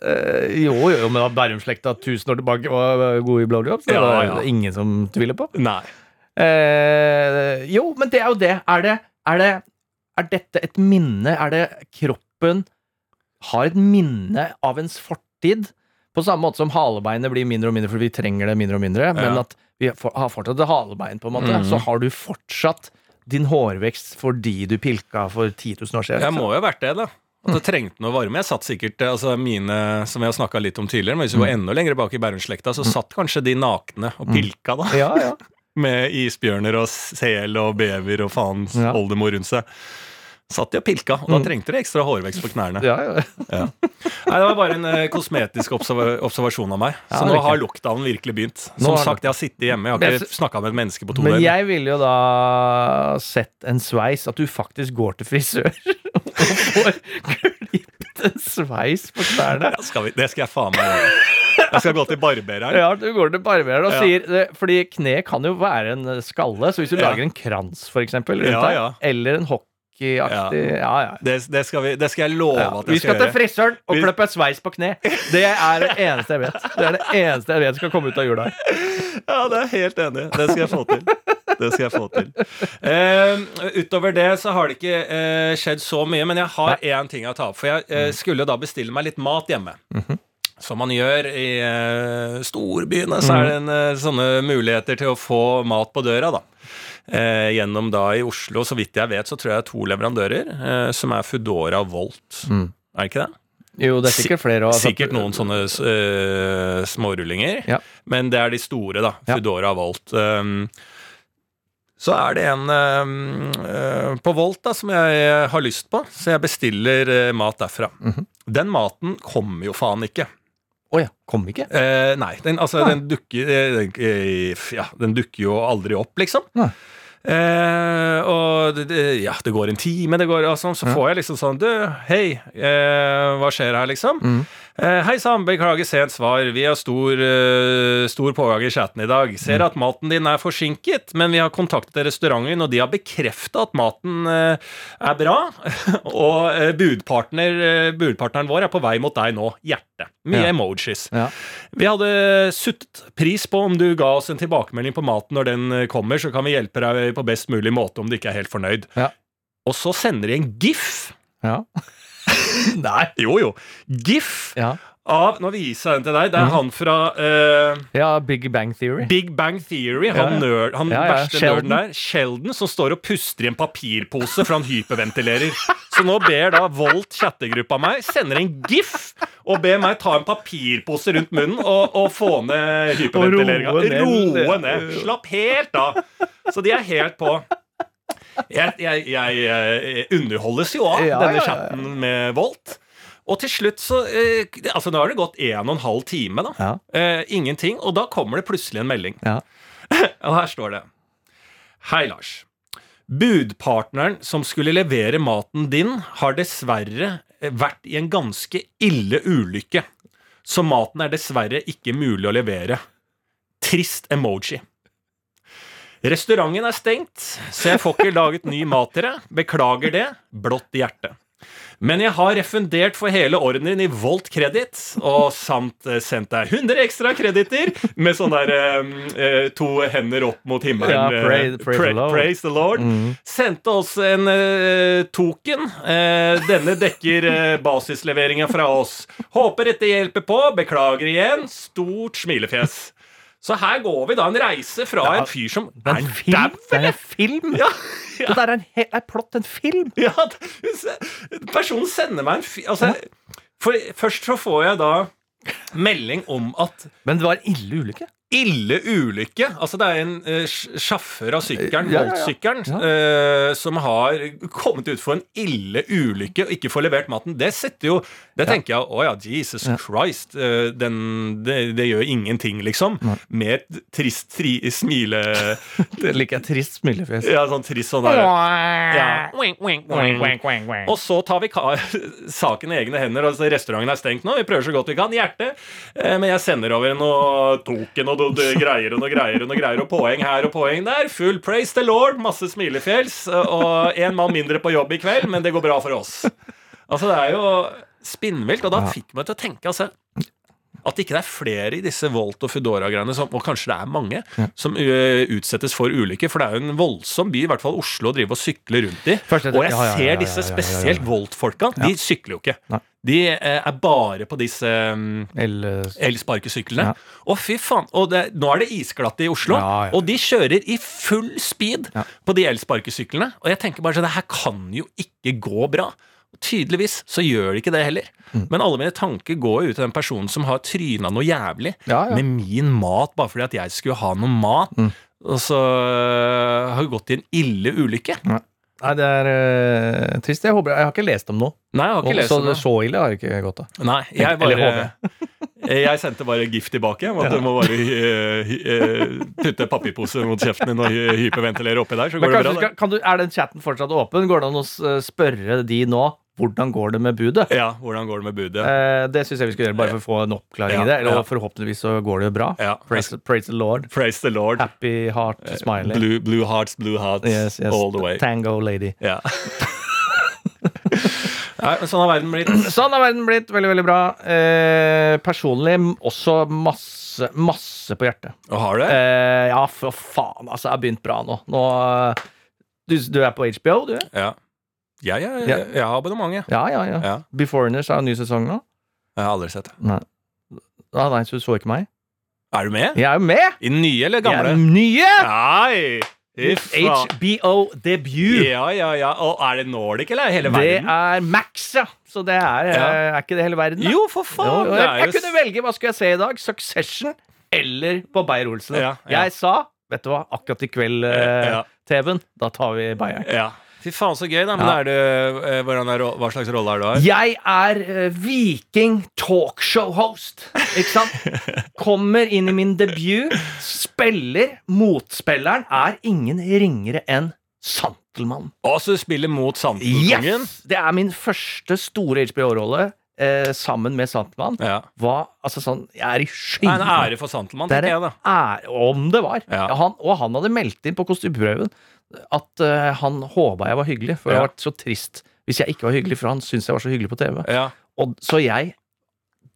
Eh, jo, jo, men Bærum-slekta 1000 år tilbake var gode i blowjobs. Det Ja, var ja. ingen som tviler på. Nei. Eh, jo, men det er jo det. Er det Er, det, er dette et minne? Er det kroppen har et minne av ens fortid? På samme måte som halebeinet blir mindre og mindre fordi vi trenger det mindre og mindre, men at vi har fortsatt et halebein, på en måte, Mm. så har du fortsatt din hårvekst fordi du pilka for 10 000 år siden. Jeg må jo ha vært det, da. At det trengte noe varme. Jeg satt sikkert, altså mine, som jeg har snakka litt om tidligere, men hvis vi går enda lenger bak i Bærumslekta, så satt kanskje de nakne og pilka, da. Ja, ja. Med isbjørner og sel og bever og faen Ja. oldemor rundt seg. Satt de og pilka, og da trengte de ekstra hårvekst på knærne. ja, ja. Ja. Nei, Det var bare en eh, kosmetisk observa observasjon av meg. Ja, Så nå har riktig. lockdown virkelig begynt. Som har sagt, jeg har sittet hjemme, jeg har ikke snakka med et menneske på to Men jeg ville jo da sett en sveis, at du faktisk går til frisør og får klippet en sveis på knærne. Ja, skal vi, det skal jeg faen meg gjøre. Jeg skal gå til barbereren. Ja, du går til barbereren og Ja. sier det- Fordi kne kan jo være en skalle, så hvis du Ja. lager en krans, for eksempel, rundt Ja, ja. eller en hokk Ja, ja. Det, det, skal vi, det skal jeg love Ja, at vi jeg skal skal til gjøre. frisøren og Vi- klippe sveis på kne. Det er det eneste jeg vet. Det er det eneste jeg vet skal komme ut av jula. Ja, det er jeg helt enig. Det skal jeg få til. Det skal jeg få til. Uh, utover det så har det ikke uh, skjedd så mye, men jeg har én ting å ta opp. For jeg uh, skulle da bestille meg litt mat hjemme. Som man gjør i uh, storbyene, så er det en, uh, sånne muligheter til å få mat på døra, da. Eh, gjennom da i Oslo, så vidt jeg vet, så tror jeg det er to leverandører, som er Foodora og Volt. Er det ikke det? Jo, det er sikkert flere. Også. Sikkert noen sånne uh, smårullinger, Ja. men det er de store, da. Foodora og Volt. Um, så er det en uh, på Volt da, som jeg har lyst på, så jeg bestiller uh, mat derfra. Mhm. Den maten kommer jo faen ikke. Å ja, kom ikke? Eh, nei, den, altså, Nei. den dukker eh, den, eh, Ja, den dukker jo aldri opp, liksom. Nei. Eh, og det, ja, det går en time, det går, sånn, så får jeg liksom sånn Du, hei, eh, hva skjer her, liksom? Mm. Eh, hei sann, beklager sent svar. Vi har stor, eh, stor pågang i chatten i dag. Ser at maten din er forsinket, men vi har kontaktet restauranten, og de har bekrefta at maten eh, er bra. og budpartner, budpartneren vår er på vei mot deg nå. Hjerte. Mye Ja. emojis. Ja. Vi hadde suttet pris på om du ga oss en tilbakemelding på maten når den kommer, så kan vi hjelpe deg på best mulig måte om du ikke er helt fornøyd. Ja. Og så sender de en gif. Ja. Nei. Jo, jo. Gif Ja. av Nå viser jeg den til deg. Det er Mhm. han fra eh, ja, Big Bang Theory. Big Bang Theory. Han, nerd, han verste Sheldon. nerden der. Sheldon, som står og puster i en papirpose, for han hyperventilerer. Så nå ber da Volt chattegruppa meg, sender en gif og ber meg ta en papirpose rundt munnen og, og få ned hyperventileringa. Roe ned. Roe ned. Slapp helt av. Så de er helt på. Jeg, jeg, jeg, eh, underholdes jo av Ja, denne chatten med Volt. Og til slutt så eh, Altså, nå har det gått en og en halv time, da. Eh, ingenting. Og da kommer det plutselig en melding. Ja. Og her står det Hei, Lars. Budpartneren som skulle levere maten din, har dessverre vært i en ganske ille ulykke. så maten er dessverre ikke mulig å levere. Trist emoji. Restauranten er stengt, så jeg får ikke laget ny mat til dere. Beklager det. Blått hjerte. Men jeg har refundert for hele ordenen i Volt kreditt, og samt eh, sendt deg 100 ekstra kreditter med sånn der eh, eh, to hender opp mot himmelen. Ja, eh, praise- praise the Lord. praise the Lord. Sendte oss en eh, token. Eh, denne dekker basisleveringa fra oss. Håper dette hjelper på. Beklager igjen. Stort smilefjes. Så her går vi da en reise fra Ja, en fyr som Det er er en film! Det er en film! Ja, Det der er, en er plott en film! ja, personen sender meg en fi... Altså, for først så får jeg da melding om at Men det var en ille ulykke. Ille ulykke Altså det er en uh, sjåfør av sykkelen, Ja, ja, ja. Ja. uh, som har kommet ut for en ille ulykke og ikke får levert maten. Det setter jo Det tenker jeg å ja, Jesus. Christ. Uh, den, det, det gjør ingenting, liksom. Med et trist tri, smile Det liker jeg. Trist smilefjes. Ja, sånn trist sånn der. Og så tar vi ka saken i egne hender. Altså, restauranten er stengt nå. Vi prøver så godt vi kan. Hjerte. Men jeg sender over noe token og noe greier og noe greier og noe greier. Og poeng her og poeng der. Full praise the Lord. Masse smilefjells. Og én mann mindre på jobb i kveld, men det går bra for oss. Altså, det er jo spinnvilt. Og da fikk meg til å tenke, altså at ikke det er flere i disse Volt og Foodora-greiene, og kanskje det er mange, som ø, utsettes for ulykker. For det er jo en voldsom by, i hvert fall Oslo, å drive og sykle rundt i. Og jeg ja, ja, ja, ser ja, ja, disse ja, ja, ja. spesielt Volt-folka. De sykler jo ikke. Nei. De eh, er bare på disse mm, Eller elsparkesyklene. Ja. Og fy faen, og det, nå er det isglatt i Oslo, Ja, ja. og de kjører i full speed Ja. på de elsparkesyklene. Og jeg tenker bare sånn, det her kan jo ikke gå bra. Tydeligvis så gjør det ikke det heller. Mm. Men alle mine tanker går jo til den personen som har tryna noe jævlig Ja, ja. med min mat bare fordi at jeg skulle ha noe mat. Mm. Og så øh, har det gått i en ille ulykke. Nei, det er uh, trist. Jeg håper Jeg har ikke lest om noe. Nei, jeg har ikke Og lest så, om det. så ille har det ikke gått, av. Nei, jeg bare Jeg sendte bare gift tilbake. Om at du må bare uh, øh, putte papirpose mot kjeften din og hyperventilere oppi der, så Men går det bra. skal, kan du, er den chatten fortsatt åpen? Går det an å eh, spørre de nå hvordan går det med budet? Ja, hvordan går det med budet? Eh, det syns jeg vi skal gjøre, bare for å få en oppklaring Ja, i det. Eller ja. forhåpentligvis så går det jo bra. Ja, Praise, praise the Lord. Praise the Lord. Happy heart smiley. Blue, blue hearts, blue hearts, Yes, yes. all the way. Tango lady. Ja. Nei, sånn har verden blitt. Sånn har verden blitt. Veldig, veldig bra. Eh, personlig også masse, masse på hjertet. Og har det? Eh, ja, for faen, altså. Jeg har begynt bra nå. nå eh, du, du er på HBO, du? Er? Ja, ja, Ja. ja, jeg har abonnement, Ja, ja, ja. Ja. Beforeigners er en ny sesong nå. Jeg har aldri sett det. Nei. Ah, nei, så du så ikke meg? Er du med? Jeg er jo med! I den nye eller Jeg gamle? er nye! Nei! HBO-debut. Ja, ja, ja. Og er det Nordic, eller hele verden? Det er Max, ja. Så det er, Ja. eh, er ikke det hele verden? da? Jo, for faen! jo, jeg, jeg kunne velge hva skulle jeg se i dag. Succession eller på Beyer-Olsen. Ja, ja. Jeg sa vet du hva, akkurat i kveld, eh. TV-en, da tar vi Beyer. Ja. Fy faen, så gøy, da. Men Ja. er du, eh, er, hva slags rolle er du har? Jeg er uh, viking talkshow-host, ikke sant? Kommer inn i min debut, spiller. Motspilleren er ingen ringere enn Santelmann. Og så du spiller mot Santelkongen? Yes! Det er min første store HBO-rolle eh, sammen med Santelmann. Ja. var altså sånn, Jeg er i er en ære for Santelmann, Det er tenker jeg, da. ære, om det var. Ja. Han, og han hadde meldt inn på kostymeprøven at uh, han håpa jeg var hyggelig, for Ja. hadde vært så trist hvis jeg ikke var hyggelig, for han syntes jeg var så hyggelig på TV. Ja. Og, så jeg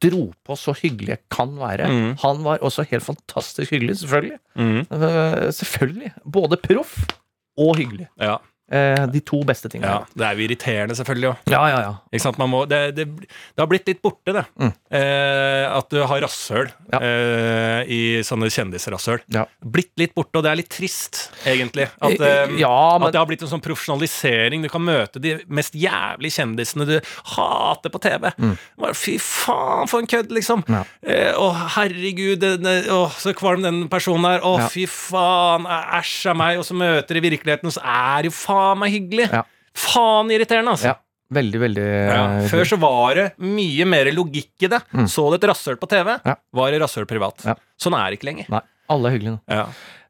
dro på så hyggelig jeg kan være. Mm. Han var også helt fantastisk hyggelig, selvfølgelig. Mm. Uh, selvfølgelig. Både proff og hyggelig. ja. Eh, de to beste tingene. ja. Det er jo irriterende, selvfølgelig ja, ja. ja. Ikke sant? Man må, det, det, det har blitt litt borte, det. Mm. Eh, at du har rasshøl Ja. eh, i sånne kjendisrasshøl. Ja. Blitt litt borte, og det er litt trist, egentlig. At, eh, ja, men at det har blitt en sånn profesjonalisering. Du kan møte de mest jævlige kjendisene du hater på TV. Bare, Fy faen, for en kødd, liksom! Mm. Ja. Eh, å, herregud, det, å, så kvalm den personen er. Å, fy faen, æsj av meg. Og så møter de virkeligheten, så er jo faen meg hyggelig. Ja. Faen irriterende, altså. ja. Veldig, veldig Ja, eh, før så var det mye mer logikk i det. Så du et rasshøl på TV, Ja. var det rasshøl privat. Ja. Sånn er det ikke lenger. Nei, alle er hyggelige nå. Ja.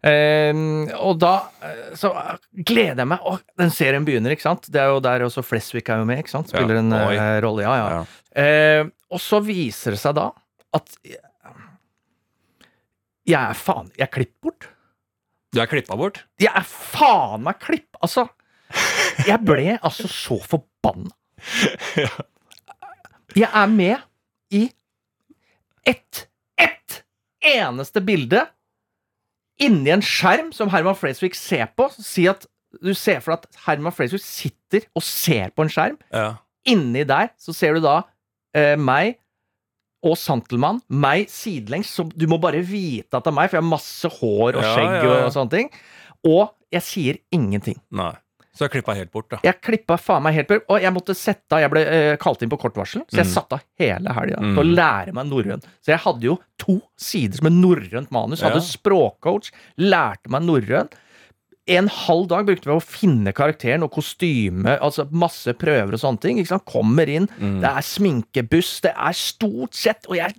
Eh, og da eh, så gleder jeg meg. Å, den serien begynner, ikke sant? Det er jo der også Flesvig er jo med, ikke sant? Spiller en oi. eh, rolle. Ja, ja. Eh, og så viser det seg da at Jeg er faen Jeg er klippet bort. Du er klippa bort? Jeg er faen meg klipp... Altså, jeg ble altså så forbanna. Jeg er med i ett, ett eneste bilde inni en skjerm som Herman Flesvig ser på. Si at du ser for deg at Herman Flesvig sitter og ser på en skjerm. Ja. Inni der så ser du da eh, meg og Santelmann. Meg sidelengs, så du må bare vite at det er meg, for jeg har masse hår og skjegg ja, ja. og sånne ting. Og jeg sier ingenting. Nei. Så jeg klippa helt bort, da. Jeg klippa faen meg helt bort. og jeg måtte sette av Jeg ble uh, kalt inn på kort varsel, så jeg Mm. satte av hele helga Mm. til å lære meg norrøn. Så jeg hadde jo to sider med norrønt manus. Hadde Ja. språkcoach, lærte meg norrøn. En halv dag brukte vi å finne karakteren og kostyme, altså masse prøver og sånne ting. Ikke sant? Kommer inn, Mm. det er sminkebuss, det er stort sett Og jeg,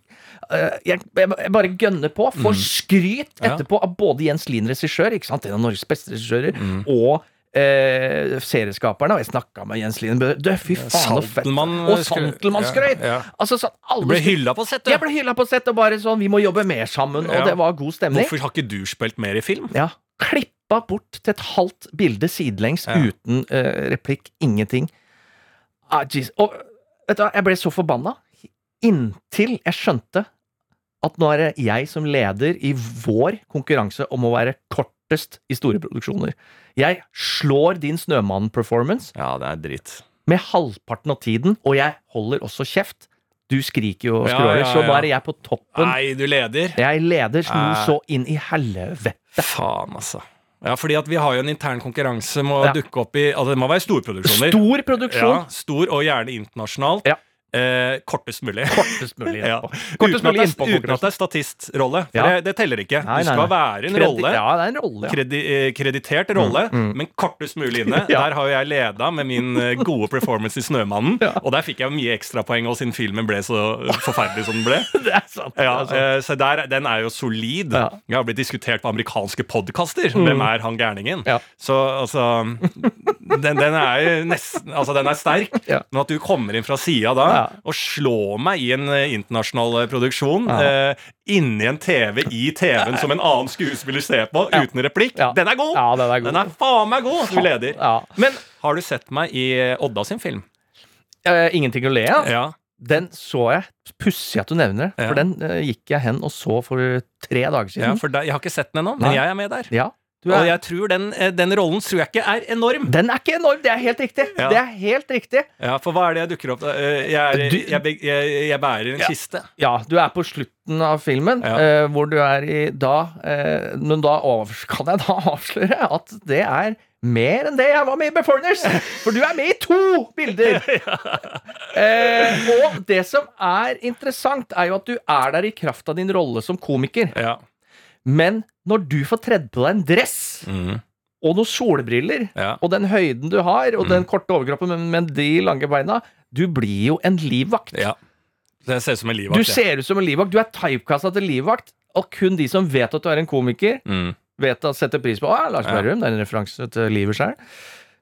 uh, jeg, jeg bare gønner på. Får skryt Mm. Ja. etterpå av både Jens Lien, regissør, ikke sant? en av Norges beste regissører, Mm. og eh, serieskaperne. Og jeg snakka med Jens Lien. Du, fy faen. Santelmann Og Santelmann skrøt! Ja. Altså, sånn, alle Du ble hylla på sett, du. Jeg ble hylla på sett, og bare sånn Vi må jobbe mer sammen, og Ja. det var god stemning. Hvorfor har ikke du spilt mer i film? Ja. Klippa bort til et halvt bilde sidelengs Ja. uten eh, replikk. Ingenting. Ah. Og vet du hva, jeg ble så forbanna inntil jeg skjønte at nå er det jeg som leder i vår konkurranse om å være kortest i store produksjoner. Jeg slår din Snømannen-performance Ja, det er dritt. med halvparten av tiden, og jeg holder også kjeft. Du skriker jo og Ja, skråler, ja, så ja. er jeg på toppen. Nei, du leder. Jeg leder noe Nei. så inn i helvete. Faen, altså. Ja, fordi at vi har jo en intern konkurranse med å Ja. dukke opp i Altså, det må være storproduksjoner. Stor produksjon. Ja, stor og gjerne internasjonalt. Ja. Eh, kortest mulig. Kortest mulig Ja. Kortest uten, at det, uten at det er statistrolle. For Ja. det, det teller ikke. Nei, du nei, skal nei. være en Kredi- rolle. Ja, det en rolle. Kredi eh, kreditert rolle, Mm, mm. men kortest mulig inne. Der har jo jeg leda med min eh, gode performance i 'Snømannen'. Og der fikk jeg mye ekstrapoeng, og siden filmen ble så forferdelig som den ble. Det er sant. er eh, så der, Den er jo solid. Jeg har blitt diskutert på amerikanske podkaster. Hvem er han gærningen? Så altså den, den er nesten Altså, den er sterk. Men at du kommer inn fra sida da. Og slå meg i en eh, internasjonal eh, produksjon Ja. eh, inni en TV i TV-en som en annen skuespiller ser på, Ja. uten replikk, Ja. den er god! Ja, den er god. Den er faen meg god! Du leder. Ja. Men har du sett meg i eh, Odda sin film? Eh, ingenting å le av. Ja. Den så jeg. Pussig at du nevner det, for den eh, gikk jeg hen og så for tre dager ja siden. for da, Jeg har ikke sett den ennå, men Nei. jeg er med der. Ja, Og jeg tror den, eh, den rollen tror jeg ikke er enorm. Den er ikke enorm! Det er helt riktig. Ja. Det er helt riktig. Ja, For hva er det jeg dukker opp da? Eh, Jeg, er, Du- jeg, jeg, jeg bærer en Ja. kiste. Ja, du er på slutten av filmen, Ja. eh, hvor du er i da eh, Men da kan jeg da avsløre at det er mer enn det jeg var med i Beforeigners! For du er med i to bilder! eh, og det som er interessant, er jo at du er der i kraft av din rolle som komiker. Ja. Men når du får tredd på deg en dress Mm. og noen solbriller, Ja. og den høyden du har, og Mm. den korte overkroppen med, med de lange beina Du blir jo en livvakt. ja. Det ser ut som en livvakt. Du ja. ser ut som en livvakt. Du er typecasta til livvakt, og kun de som vet at du er en komiker, Mm. vet å sette pris på Å Lars Lars Ja. Det er en referanse til livet sjøl.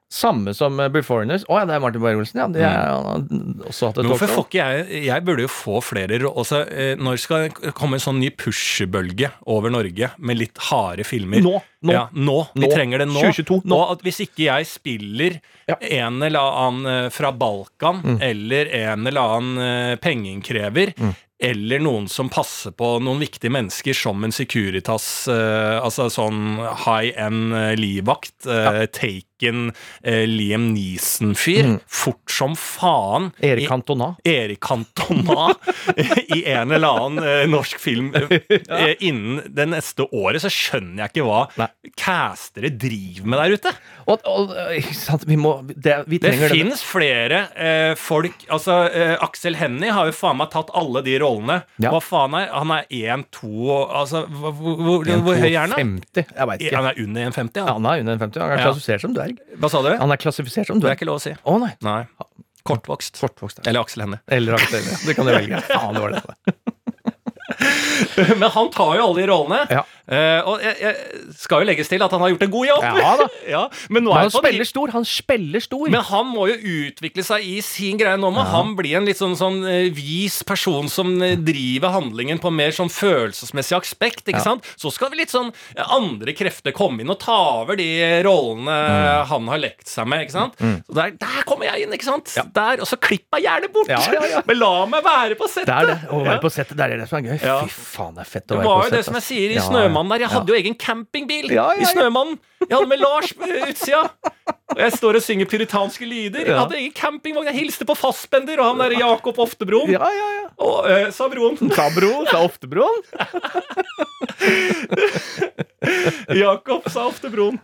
Samme som eh, Beforeigners. Å ja, det er Martin Beyer-Olsen, ja. De er, mm. også hatt et hvorfor får ikke jeg Jeg burde jo få flere også, altså, eh, Når skal det komme en sånn ny pushebølge over Norge med litt harde filmer? Nå! Nå! Ja, nå. Vi trenger det nå. 2022, nå. Og at hvis ikke jeg spiller Ja. en eller annen eh, fra Balkan, Mm. eller en eller annen pengeinnkrever mm. eller noen som passer på noen viktige mennesker som en Securitas, altså sånn high end livvakt, livvakt, eh, Taken, eh, Liam Neeson-fyr, Mm. fort som faen. Erik Cantona. Erik Cantona i en eller annen eh, norsk film ja. innen det neste året, så skjønner jeg ikke hva Nei. castere driver med der ute. Og, og eh, vi må det, Vi Det fins flere eh, folk Altså, eh, Aksel Hennie har jo faen meg tatt alle de rollene. Ja. Hva faen er Han er 1,2 Altså, hvor, hvor, hvor, hvor høy er han? da? 50. Jeg veit ikke. Han er under 1,50, Ja, ja. han er under 1,50. Han er klassifisert som dverg. Hva sa du? Han er klassifisert som Det er ikke lov å si. Å nei. Nei. Kortvokst. Kortvokst. ja. Eller Aksel Hennie. Eller Aksel Hennie. Det kan du velge. Faen, det var det. Men han tar jo alle de rollene. Ja. Eh, og jeg, jeg, skal jo legges til at han har gjort en god jobb. Ja da. Ja, men nå Men er han på den- spiller stor. Han spiller stor. Men han må jo utvikle seg i sin greie. Nå må han bli en litt sånn, sånn eh, vis person som eh, driver handlingen på mer sånn følelsesmessig aspekt. ikke Ja. sant? Så skal vi litt sånn andre krefter komme inn og ta over de rollene han har lekt seg med. ikke sant? Så der, der kommer jeg inn, ikke sant? Der, Og så klipp meg gjerne bort! Ja, ja, ja. Men la meg være på settet! det er det. Å være Ja. på settet, det er det som er gøy. Ja. Fy faen, det er fett å Det var jo det som jeg sier i Ja, ja. Snømannen der. Jeg hadde jo egen campingbil i. Snømannen. Jeg hadde med Lars på utsida. Og jeg står og synger puritanske lyder. Jeg hadde egen campingvogn. Jeg hilste på Fassbender og han der Jakob Oftebroen. Ja, ja, ja. Og eh, sa broen. Sa bro, sa Oftebroen. Jakob sa Oftebroen.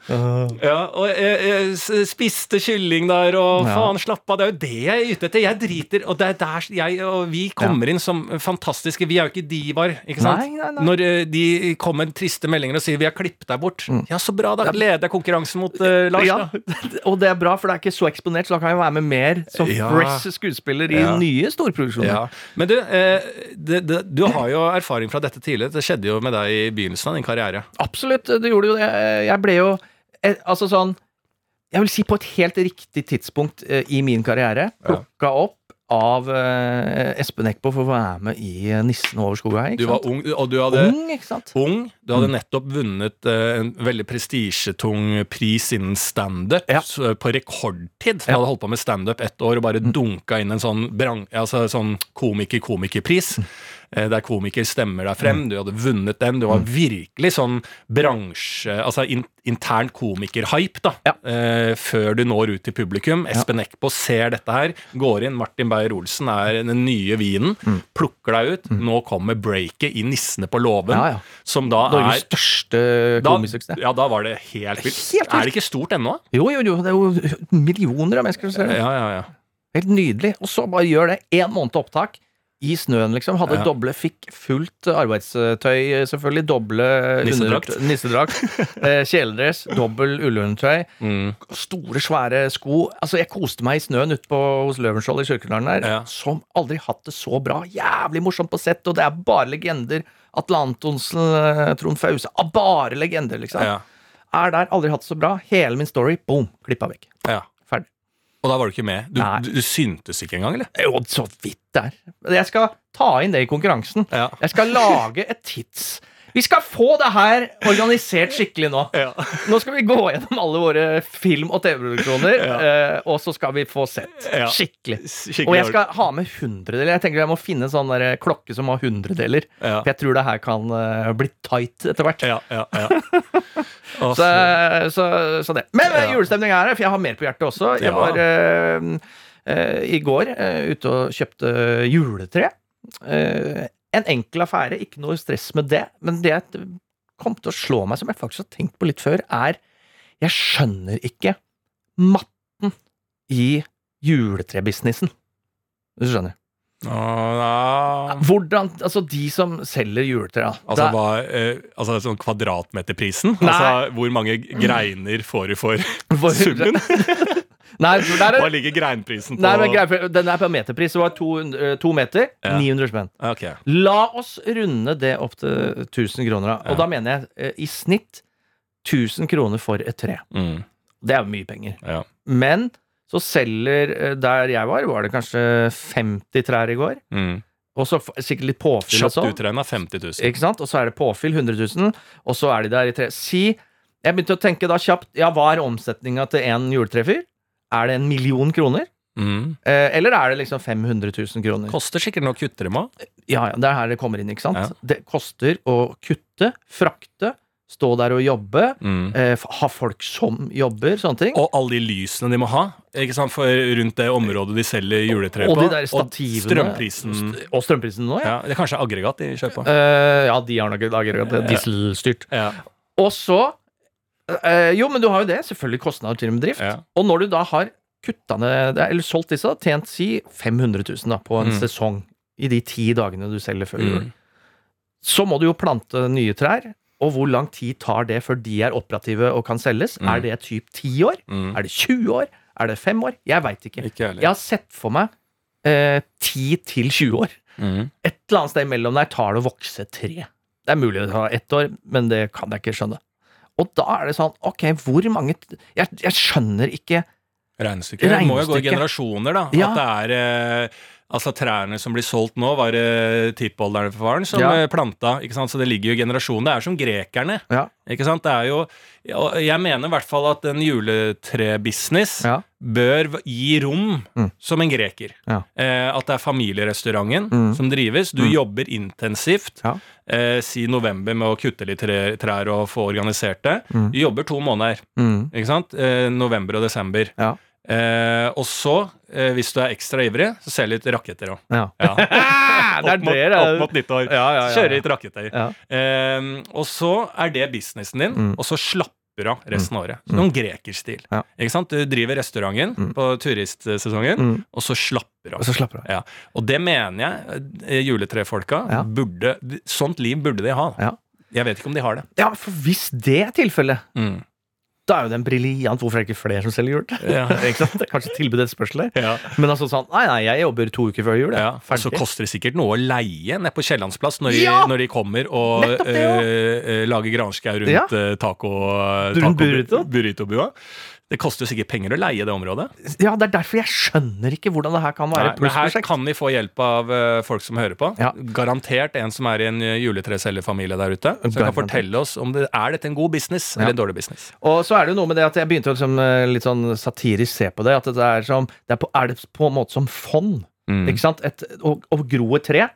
Ja, og jeg, jeg spiste kylling der, og Ja. faen, slapp av. Det er jo det jeg er ute etter. Jeg driter, og det er der jeg og vi kommer inn som fantastiske. Vi er jo ikke divaer, ikke sant? Nei, nei, nei. Når eh, de kommer med triste meldinger og sier 'vi har klippet deg bort'. Ja, så bra, da leder jeg konkurransen mot eh, Lars, Mm. Ja, da. og det er bra, for det er ikke så eksponert, så da kan jeg være med mer som Ja. fresh skuespiller i Ja. nye storproduksjoner. Ja. Men du, eh, det, det, du har jo erfaring fra dette tidligere. Det skjedde jo med deg i begynnelsen av din karriere. Absolutt, det gjorde jo det. Jeg ble jo eh, Altså sånn Jeg vil si på et helt riktig tidspunkt eh, i min karriere plukka opp av eh, Espen Eckbo for å være med i eh, 'Nissen over skogveien. Du var sant? ung, og du hadde Ung, ung. Du hadde nettopp vunnet eh, en veldig prestisjetung pris innen standup Ja. på rekordtid. Du Ja. hadde holdt på med standup ett år og bare dunka inn en sånn, brang, altså, sånn komiker-komikerpris. eh, Der komiker stemmer deg frem. Du hadde vunnet den. Du var virkelig sånn bransje... Altså in, intern komikerhype, da. Ja. Eh, før du når ut til publikum. Espen Eckbo ser dette her, går inn. Martin Beyer-Olsen er den nye vinen. Plukker deg ut. Nå kommer breaket i Nissene på låven. Ja, ja. Som da Norges er største da, komisuksess. ja, da var det helt vilt. Er det ikke stort ennå? Jo, jo, jo. Det er jo millioner av mennesker som ser det. Ja, ja, ja. Helt nydelig. Og så bare gjør det én måned til opptak. I snøen, liksom. Hadde Ja. doble, fikk fullt arbeidstøy, selvfølgelig. Doble Nissedrakt. Nissedrakt. eh, Kjeledress, dobbel ullundertøy. Mm. Store, svære sko. Altså, jeg koste meg i snøen ute på hos Løvenskiold i Kjørkedalen der. Ja. Som aldri hatt det så bra. Jævlig morsomt på sett, og det er bare legender. Atle Antonsen, eh, Trond Fause. Bare legender, liksom. Ja, Er der, aldri hatt det så bra. Hele min story, boom, klippa vekk. ja. Og da var du ikke med? Du, Nei. du, syntes ikke engang, eller? Jo, så vidt det er. Jeg skal ta inn det i konkurransen. Ja. Jeg skal lage et tids... Vi skal få det her organisert skikkelig nå. Ja. Nå skal vi gå gjennom alle våre film- og TV-produksjoner, Ja. eh, og så skal vi få sett skikkelig. Skikkelig Og jeg skal ha med hundredeler. Jeg tenker jeg må finne en sånn der klokke som har hundredeler. For jeg tror det her kan eh, bli tight etter hvert. Ja, ja, ja. Så, så- så, det. Men julestemning er her, for jeg har mer på hjertet også. Jeg var uh, uh, i går uh, ute og kjøpte juletre. En enkel affære, ikke noe stress med det. Men det jeg kom til å slå meg, som jeg faktisk har tenkt på litt før, er Jeg skjønner ikke matten i juletrebusinessen. Hvis du skjønner. Ja. Hvordan Altså, de som selger juletre. Altså, hva, eh, altså sånn kvadratmeterprisen? Nei. Altså, hvor mange greiner får du for For- summen? Nei, der Hva er, ligger greinprisen på? nei, men greit, den er på meterpris. Det var to, eh, to meter, Ja. 900 spenn. Okay. La oss runde det opp til 1000 kroner. Og Ja. da mener jeg eh, i snitt 1000 kroner for et tre. Mm, Det er mye penger. ja. Men så selger eh, Der jeg var, var det kanskje 50 trær i går. Mm. Og så sikkert litt påfyll og Kjapt utregna 50 000. Ikke sant? Og så er det påfyll 100 000, og så er de der i tre. Si Jeg begynte å tenke da kjapt Ja, hva er omsetninga til en juletrefyr? Er det en million kroner? Mm. Eh, eller er det liksom 500 000 kroner? Koster sikkert noe å kutte dem av. Ja, ja, det er her det kommer inn, ikke sant? Ja. Det koster å kutte, frakte, stå der og jobbe, Mm. eh, ha folk som jobber, sånne ting. Og alle de lysene de må ha ikke sant? For rundt det området de selger juletre på. Og de der stativene. strømprisen. St- Og strømprisen nå, ja. Ja, det er kanskje aggregat de kjøper på. Eh, ja, de har nok aggregat. Dieselstyrt. Ja, Og så eh, Jo, men du har jo det. Selvfølgelig kostnader til en bedrift. ja. Og når du da har kutta ned Eller solgt disse, da, tjent si 500 000 da, på en Mm. sesong i de ti dagene du selger før jul, Mm. så må du jo plante nye trær. Og hvor lang tid tar det før de er operative og kan selges? Mm. Er det typ 10 år? Mm. Er det 20 år? Er det 5 år? Jeg veit ikke. Ikke. Jeg har sett for meg eh, 10 til 20 år. Mm. Et eller annet sted imellom der tar det å vokse tre. Det er mulig det tar ett år, men det kan jeg ikke skjønne. Og da er det sånn, ok, hvor mange Jeg, jeg skjønner ikke Regnestykket Det må jo gå i generasjoner, da. Ja. At det er eh, Altså Trærne som blir solgt nå, var det tippolderen for faren som Ja. eh, planta. ikke sant? Så det ligger jo i generasjonen. Det er som grekerne. Ja. Ikke sant? Det er jo Jeg mener i hvert fall at en juletrebusiness Ja. bør gi rom Mm. som en greker. Ja. Eh, at det er familierestauranten Mm. som drives. Du Mm. jobber intensivt. Eh, si november med å kutte litt trær og få organisert det. Mm. Jobber to måneder. mm, Ikke sant? Eh, november og desember. Ja. Eh, og så, eh, hvis du er ekstra ivrig, så ser du litt raketter òg. Ja. Ja. opp, opp mot nyttår. Ja, ja, ja, Kjøre litt raketter. Eh, og så er det businessen din, Mm. og så slapper du resten av året. Mm. Noen grekerstil. Ja. Ikke sant? Du driver restauranten Mm. på turistsesongen, Mm. og så slapper av. Og så slapper av. Ja. Og det mener jeg eh, juletrefolka Ja. burde Sånt liv burde de ha. Jeg vet ikke om de har det. Ja, for hvis det er tilfellet, Mm. Da er jo det en briljant. Hvorfor er det ikke flere som selger jul? Ja. Ikke sant? Det Kanskje tilbud et spørsmål der. Ja. Men altså sånn Nei, nei, jeg jobber to uker før jul. Ja, og så koster det sikkert noe å leie nede på Kiellandsplass når, Ja! når de kommer og det, ja. eh, lager granskau rundt Ja. eh, taco, Rundt taco burrito? burritobua. Det koster jo sikkert penger å leie det området. Ja, det er derfor jeg skjønner ikke hvordan det her kan være et men her kan vi få hjelp av uh, folk som hører på. Ja. Garantert en som er i en eh, der ute. Som kan fortelle oss om det er dette en god business Ja. eller en dårlig business. Og så er det jo noe med det at jeg begynte å liksom, eh, litt sånn satirisk se på det. At det er, som, det er, på, er det på en måte som fond? Mm. Ikke sant? Et, å, å gro et tre,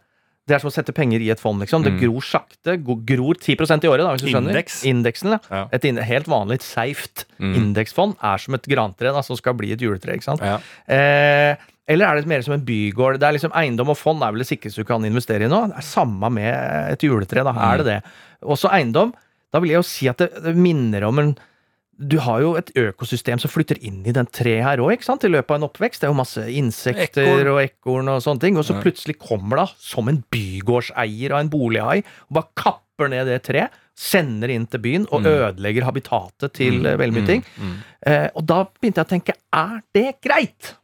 det er som å sette penger i et fond. liksom. Det Mm. gror sakte. Gror 10 i året, da, hvis du skjønner. Indeks. Indeksen. Ja. Ja. Et helt vanlig seigt Mm. indeksfond er som et grantre da, som skal bli et juletre. ikke sant? Ja. Eh, eller er det mer som en bygård? Det er liksom Eiendom og fond er vel det sikreste du kan investere i nå. Det er samme med et juletre. da, Mm. er det det. Også eiendom. Da vil jeg jo si at det, det minner om en du har jo et økosystem som flytter inn i den treet her òg, i løpet av en oppvekst. Det er jo masse insekter Ekorn. og ekorn og sånne ting. Og så Ja. plutselig kommer da, som en bygårdseier av en bolighai, og bare kapper ned det treet, sender inn til byen og Mm. ødelegger habitatet til mm. veldig mye ting. Mm. Mm. Eh, og da begynte jeg å tenke, er det greit?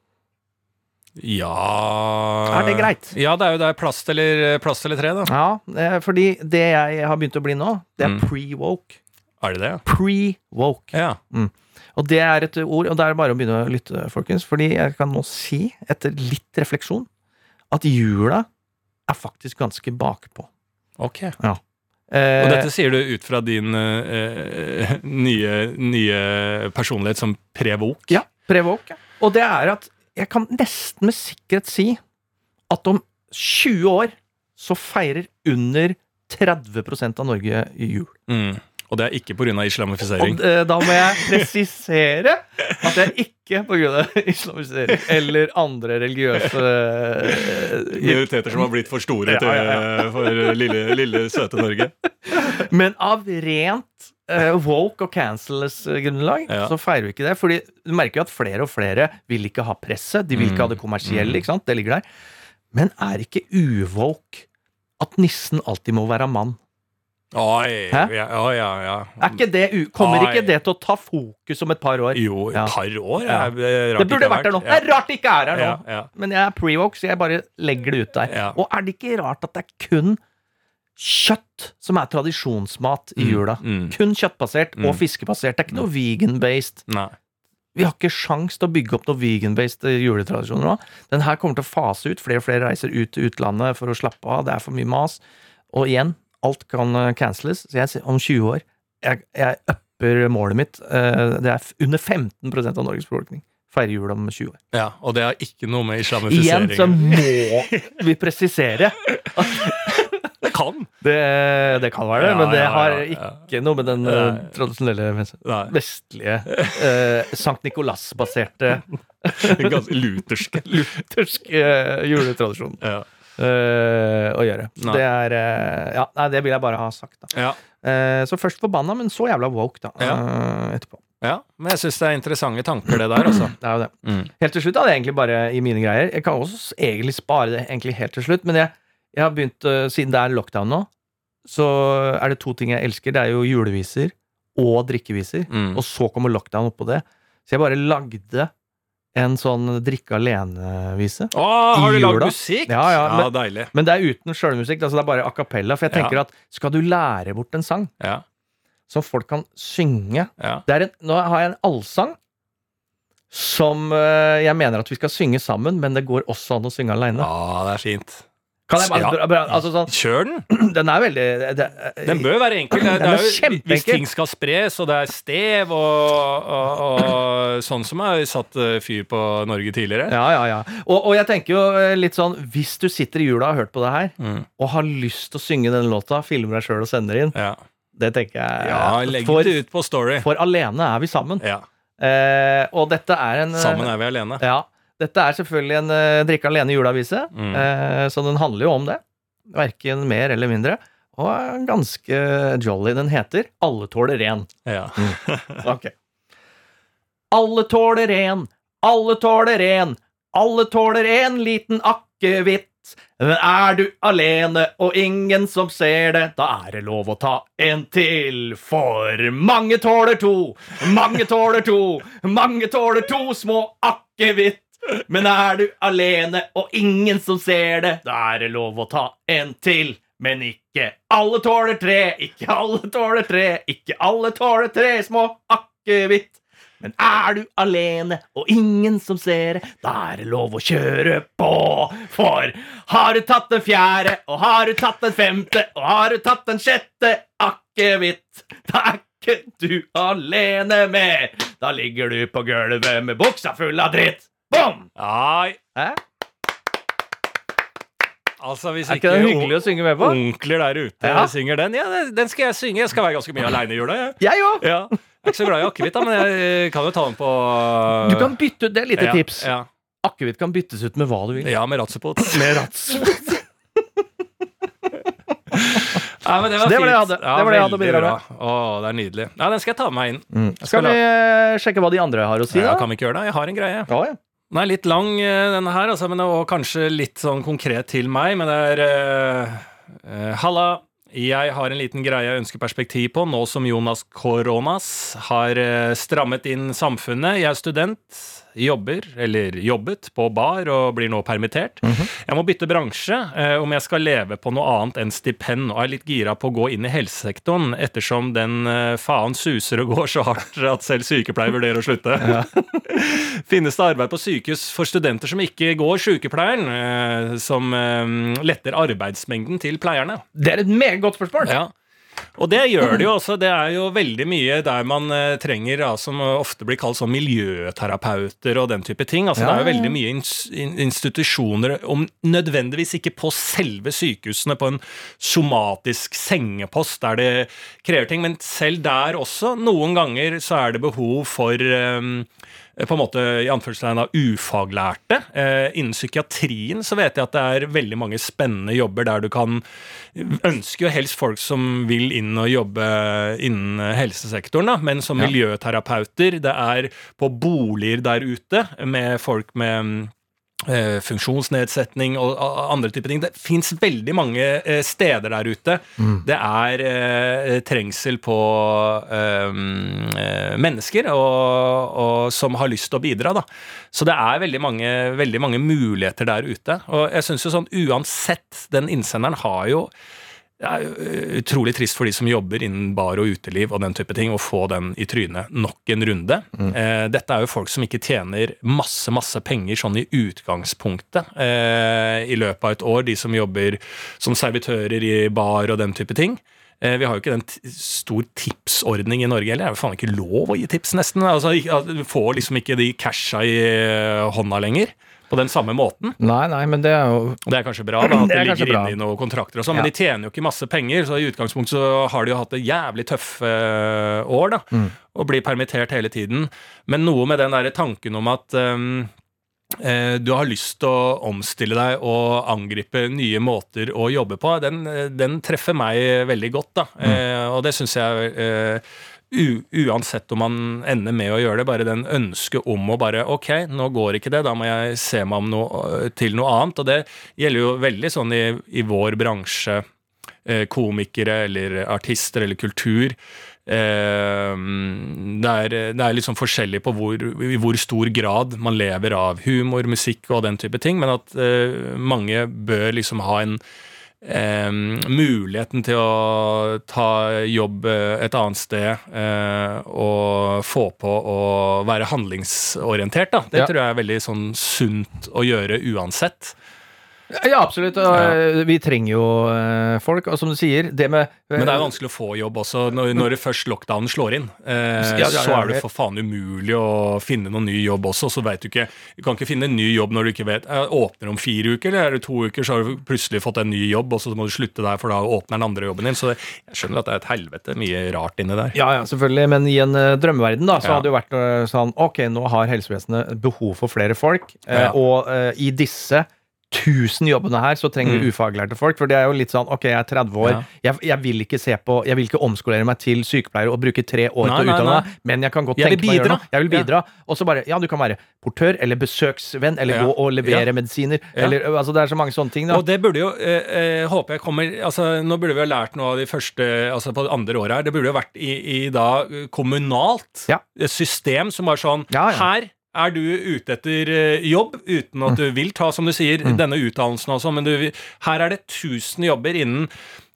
Ja Er det greit? Ja, det er jo det er plast eller, plast eller tre, da. Ja, eh, fordi det jeg har begynt å bli nå, det er Mm. pre-woke. Er det det? Pre-woke. Ja. Og det er et ord, og det er bare å begynne å lytte, folkens. Fordi jeg kan nå si, etter litt refleksjon, at jula er faktisk ganske bakpå. Ok. Eh, Og dette sier du ut fra din eh, nye, nye personlighet som prevok? Ja, pre-woke. ja. Og det er at jeg kan nesten med sikkerhet si at om 20 år så feirer under 30% av Norge jul. Mm. Og det er ikke pga. islamifisering? Og eh, da må jeg presisere at det er ikke pga. islamifisering eller andre religiøse eh, Minoriteter som har blitt for store til, ja, ja. for lille, lille, søte Norge? Men av rent uh, woke og cancels-grunnlag Ja. så feirer vi ikke det. Fordi du merker jo at flere og flere vil ikke ha presset. De vil ikke ha det kommersielle. Mm. ikke sant? Det ligger der. Men er ikke uvoke at nissen alltid må være mann? Oi, Hæ? ja, ja, ja. Er ikke det, kommer Ai. ikke det til å ta fokus om et par år? Jo, et par år? Ja. Det burde vært der nå. Det er rart det ikke er her nå. Men jeg er pre-woke, så jeg bare legger det ut der. Og er det ikke rart at det er kun kjøtt som er tradisjonsmat i Mm, jula? mm. Kun kjøttbasert Mm. og fiskebasert. Det er ikke noe vegan-based. Nei. Vi har ikke sjans til å bygge opp noe vegan-based juletradisjoner nå. Den her kommer til å fase ut. Flere og flere reiser ut til utlandet for å slappe av. Det er for mye mas. Og igjen, alt kan eh, canceles. Så jeg sier om 20 år Jeg, jeg upper målet mitt. Eh, Det er under 15% av Norges befolkning. Feirer jul om 20 år. Ja, og det har ikke noe med islamifisering Igjen så må vi presisere. Det kan! Det, det kan være det, Ja, men det ja, har ja, ikke noe med den Nei. tradisjonelle vestlige uh, Sankt Nikolas-baserte Ganske lutherske. lutherske uh, juletradisjonen. Ja. Å gjøre. Nei. det er eh, Ja, nei, det vil jeg bare ha sagt, da. Ja. Eh, så først forbanna, men så jævla woke, da. Ja. eh, etterpå. ja, men jeg syns det er interessante tanker, det der, altså. Det er jo det. Mm. Helt til slutt hadde jeg egentlig bare i mine greier Jeg kan også egentlig spare det egentlig helt til slutt, men jeg, jeg har begynt, eh, siden det er lockdown nå, så er det to ting jeg elsker. Det er jo juleviser og drikkeviser. Mm. Og så kommer lockdown oppå det. Så jeg bare lagde en sånn drikke alene-vise. Å, har du lagd musikk? Ja, ja, men- deilig. Men det er uten sjølmusikk. Altså det er bare a cappella. For jeg tenker Ja. at skal du lære bort en sang, Ja. som folk kan synge. Ja. Det er en, nå har jeg en allsang som eh, jeg mener at vi skal synge sammen, men det går også an å synge aleine. ja, det er fint. Kan jeg bare, Ja. altså sånn, Kjør den! Den er veldig det, Den bør være enkel. Det, det er jo, hvis ting skal spres, og det er stev og, og, og sånn som har satt eh, fyr på Norge tidligere. Ja, ja, ja. Og, og jeg tenker jo eh, litt sånn Hvis du sitter i jula og har hørt på det her, Mm. og har lyst til å synge denne låta, filmer deg sjøl og sender inn, Ja, det tenker jeg ja legg for, det ut på Story. for alene er vi sammen. Ja, Eh, og dette er en eh, Sammen er vi alene. Ja. Dette er selvfølgelig en uh, drikke alene juleavise, Mm. uh, så den handler jo om det. Verken mer eller mindre. Og er ganske jolly. Den heter Alle tåler ren. Ja. Ok. Alle tåler en, alle tåler en, alle tåler en liten akevitt. Men er du alene og ingen som ser det, da er det lov å ta en til. For mange tåler to, mange tåler to, mange tåler to små akevitt. Men er du alene og ingen som ser det, da er det lov å ta en til. Men ikke alle tåler tre, ikke alle tåler tre, ikke alle tåler tre små akevitt. Men er du alene og ingen som ser det, da er det lov å kjøre på. For har du tatt den fjerde, og har du tatt den femte, og har du tatt den sjette akevitt, da er ikke du alene mer. Da ligger du på gulvet med buksa full av dritt. Bom! Nei, Hæ? altså hvis Er ikke det hyggelig å synge med på? onkler der ute Ja. synger den, ja, den skal jeg synge. Jeg skal være ganske mye aleine i jula. Jeg. Jeg òg. Ja. Jeg er ikke så glad i akevitt, men jeg kan jo ta den på Du kan bytte ut, Det er et lite ja, tips. Ja, Akevitt kan byttes ut med hva du vil. ja med ratsepot. Med ratsepot. Ja, men det var det var det jeg hadde. Det var det jeg hadde å bidra med. Å, det er nydelig. Ja, den skal jeg ta med meg inn. Mm. Skal skal, vi la... sjekke hva de andre har å si, Ja, kan vi ikke gjøre det? Jeg har en greie. Ja, ja. Er litt lang, eh, denne her, altså, men, og kanskje litt sånn konkret til meg, men det er uh, Halla. Jeg har en liten greie jeg ønsker perspektiv på, nå som Jonas Koronas har strammet inn samfunnet. Jeg er student, jobber, eller jobbet, på bar og blir nå permittert. Jeg må bytte bransje eh, om jeg skal leve på noe annet enn stipend, og er litt gira på å gå inn i helsesektoren, ettersom den eh, faen suser og går så hardt at selv sykepleier vurderer å slutte. Finnes det arbeid på sykehus for studenter som ikke går sykepleieren, eh, som letter arbeidsmengden til pleierne? Det er et meget godt spørsmål. Ja. Og det gjør det jo også. Det er jo veldig mye der man eh, trenger, ja, som ofte blir kalt sånn miljøterapeuter og den type ting. Altså Ja, Det er jo veldig mye institusjoner, om nødvendigvis ikke på selve sykehusene, på en somatisk sengepost der det krever ting, men selv der også, noen ganger så er det behov for eh, på en måte i anførselstegn av ufaglærte. Eh, innen psykiatrien så vet jeg at det er veldig mange spennende jobber der du kan Ønsker jo helst folk som vil inn og jobbe innen helsesektoren, da, men som miljøterapeuter. Det er på boliger der ute med folk med eh, funksjonsnedsetning og andre typer ting. Det fins veldig mange eh, steder der ute. Det er eh, trengsel på eh, eh, mennesker og, og som har lyst til å bidra. Da. Så det er veldig mange, veldig mange muligheter der ute. Og jeg synes jo sånn uansett, den innsenderen har jo det er eh, utrolig trist for de som jobber innen bar og uteliv og den type ting, å få den i trynet nok en runde. Eh, dette er jo folk som ikke tjener masse, masse penger sånn i utgangspunktet eh, i løpet av et år, de som jobber som servitører i bar og den type ting. Eh, vi har jo ikke den stor tipsordning i Norge heller. Det er jo faen ikke lov å gi tips, nesten. Altså, Du får liksom ikke de casha i eh, hånda lenger. På den samme måten. Nei, nei, men det er jo det er kanskje bra, da, at Det det, er ligger inne i noen kontrakter og sånn, Ja. men de tjener jo ikke masse penger, så i utgangspunktet så har de jo hatt det jævlig tøffe eh, år, da. Mm. Og blir permittert hele tiden. Men noe med den der tanken om at um, eh, du har lyst til å omstille deg og angripe nye måter å jobbe på, den, eh, den treffer meg veldig godt, da. Mm. Eh, og det syns jeg eh, uansett om man ender med å gjøre det, bare den ønsket om å bare Ok, nå går ikke det, da må jeg se meg om noe, til noe annet. Og det gjelder jo veldig sånn i, i vår bransje, eh, komikere eller artister eller kultur. Eh, det, er, det er liksom forskjellig på hvor, i hvor stor grad man lever av humor, musikk og den type ting, men at eh, mange bør liksom ha en eh, muligheten til å ta jobb eh, et annet sted eh, og få på å være handlingsorientert, da. Det Ja. tror jeg er veldig sånn sunt å gjøre uansett. Ja, absolutt. og, eh, Vi trenger jo eh, folk. Og som du sier, det med eh, Men det er vanskelig å få jobb også når, når det først lockdownen slår inn. Eh, Ja, ja, så ja, er det for faen umulig å finne noen ny jobb også. Så vet du ikke Du kan ikke finne en ny jobb når du ikke vet Åpner om fire uker, eller er det to uker, så har du plutselig fått en ny jobb, og så må du slutte der, for da åpner den andre jobben din. Så jeg skjønner at det er et helvete mye rart inni der. Ja, ja, selvfølgelig, men i en drømmeverden da, så Ja. hadde det vært sånn Ok, nå har helsevesenet behov for flere folk, Ja. og eh, i disse 1000 jobbene her, så trenger vi ufaglærte folk. For det er jo litt sånn Ok, jeg er 30 år, Mm. Ja. jeg, jeg vil ikke se på Jeg vil ikke omskolere meg til sykepleier og bruke tre år Nei, til å utdanne meg, men jeg kan godt Jeg tenke meg å gjøre noe. Jeg vil Ja. bidra. Og så bare Ja, du kan være portør eller besøksvenn eller Ja. gå og levere Ja. medisiner. Ja. Eller Altså, det er så mange sånne ting, da. Og det burde jo, eh, eh, håper jeg kommer altså Nå burde vi ha lært noe av de første Altså på det andre året her. Det burde jo vært i, i da eh, kommunalt Ja. system som var sånn Ja, ja. Her er du ute etter eh, jobb uten at du vil ta, som du sier, Mm. denne utdannelsen og sånn, men du, her er det 1000 jobber innen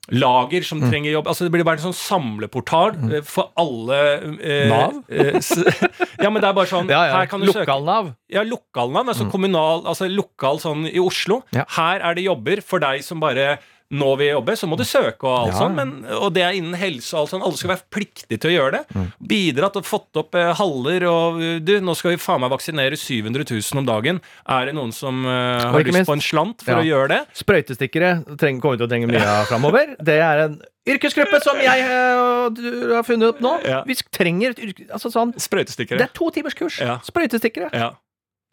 lager som Mm. trenger jobb. Altså Det blir bare en sånn samleportal mm. for alle eh, Nav? eh, ja, men det er bare sånn ja, ja. Her kan du Lokalnav. ja, LokalNAV, altså kommunal, altså lokal sånn i Oslo. Ja. Her er det jobber for deg som bare nå vil jobbe, så må du søke og alt Ja. sånn, men, og det er innen helse og alt sånn. Alle skal være pliktige til å gjøre det. Mm. Bidratt og fått opp eh, haller og Du, nå skal vi faen meg vaksinere 700 000 om dagen. Er det noen som eh, har lyst minst- på en slant for Ja. å gjøre det? Sprøytestikkere trenger, kommer til å trenge mye av framover. Det er en yrkesgruppe som jeg eh, og du har funnet opp nå. Ja. Vi trenger et yrke... Altså sånn Det er to timers kurs. Sprøytestikkere. Ja.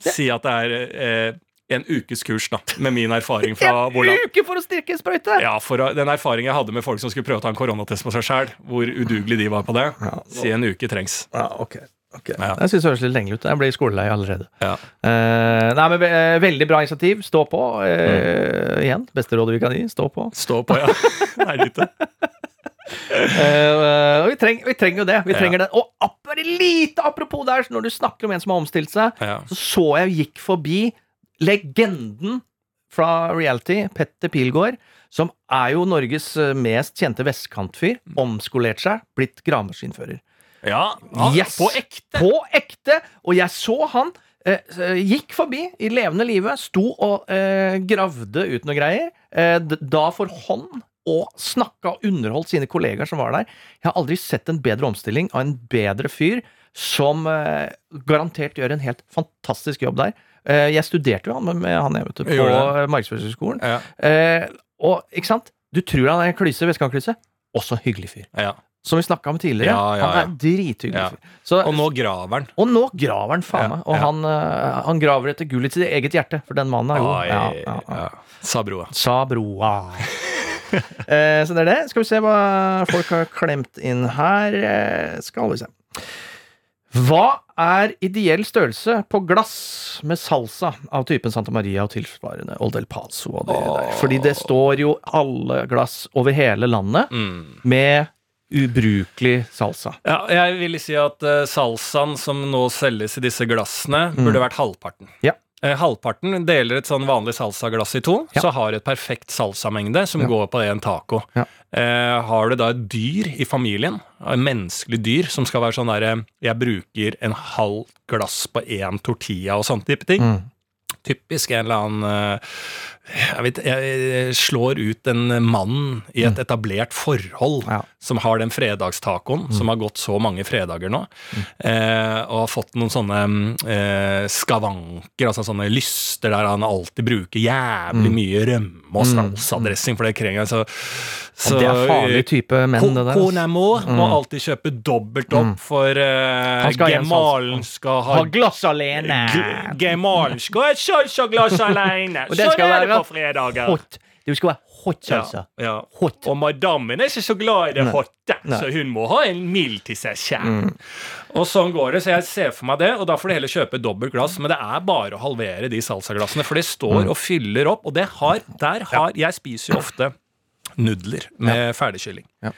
Si at det er eh, en ukes kurs, da, med min erfaring fra En hvordan uke for å styrke en sprøyte! Ja, for uh, den erfaringen jeg hadde med folk som skulle prøve å ta en koronatest på seg sjøl, hvor udugelig de var på det, Ja. si en uke trengs. Ja, ok. ok. Ja. Jeg syns det høres litt lenge ut. Jeg blir skolelei allerede. Ja. Eh, nei, men eh, Veldig bra initiativ. Stå på. Eh, Igjen, beste rådet vi kan gi. Stå på. Stå på, ja. Nei. Eh, og vi, treng, vi trenger jo det. Vi Ja. trenger det. Og ap- bare lite apropos der, når du snakker om en som har omstilt seg, Ja. så så jeg gikk forbi legenden fra reality, Petter Pilgaard, som er jo Norges eh, mest kjente vestkantfyr. Omskolert seg, blitt gravemaskinfører. Ja, ja Yes. på ekte. På ekte! Og jeg så han. Eh, eh, gikk forbi i levende live, sto og eh, gravde ut noe greier. Eh, da for hånd og snakka og underholdt sine kollegaer som var der. Jeg har aldri sett en bedre omstilling av en bedre fyr som eh, garantert gjør en helt fantastisk jobb der. Eh, jeg studerte jo han med, han jeg vet du, på Markedsføringshøgskolen. Ja, Eh, og ikke sant? Du tror han er en klyse, vestkantklise. Også hyggelig fyr. ja. Som vi snakka om tidligere. Ja, ja. Han er drithyggelig. Så, Og nå graver han. og nå graver han faen meg. Og han, eh, han graver etter gull i sitt eget hjerte, for den mannen er god. Sa broa. Sa broa. eh, så det er det. Skal vi se hva folk har klemt inn her. Eh, skal vi se. Hva er ideell størrelse på glass med salsa av typen Santa Maria og tilsvarende Old El Paso? Og det der? Fordi det står jo alle glass over hele landet Mm. med ubrukelig salsa. Ja, jeg vil si at uh, salsaen som nå selges i disse glassene, burde vært halvparten. Ja. Eh, halvparten deler et sånn vanlig salsaglass i to, Ja. så har du et perfekt salsamengde som Ja. går på en taco. Ja. Eh, har du da et dyr i familien, et menneskelig dyr, som skal være sånn derre Jeg bruker en halv glass på én tortilla og sånne type ting. Mm. Typisk en eller annen eh, jeg, vet, jeg slår ut en mann i et etablert forhold Mm. Ja. Mm. som har den fredagstacoen, som har gått så mange fredager nå, eh, og har fått noen sånne eh, skavanker, altså sånne lyster der han alltid bruker jævlig mye rømme og salsadressing, for det jeg. Så, så Mm. det er farlig type menn, det der. Kona må, må alltid kjøpe dobbelt opp, for eh, skal gemalen skal ha Ha glass alene! Gemalen skal ha salsaglass alene. Og Sånn skal det være på fredager. Hot. Det skal være hot salsa. Ja, ja. Hot. Og madammen er ikke så glad i det Nei. hotte, Nei. så hun må ha en mild til seg sjæl. Mm. Og sånn går det, så jeg ser for meg det, og da får du heller kjøpe dobbelt glass. Men det er bare å halvere de salsaglassene, for det Mm. står og fyller opp, og det har Der har Jeg spiser jo ofte nudler med ferdigkylling. Ja.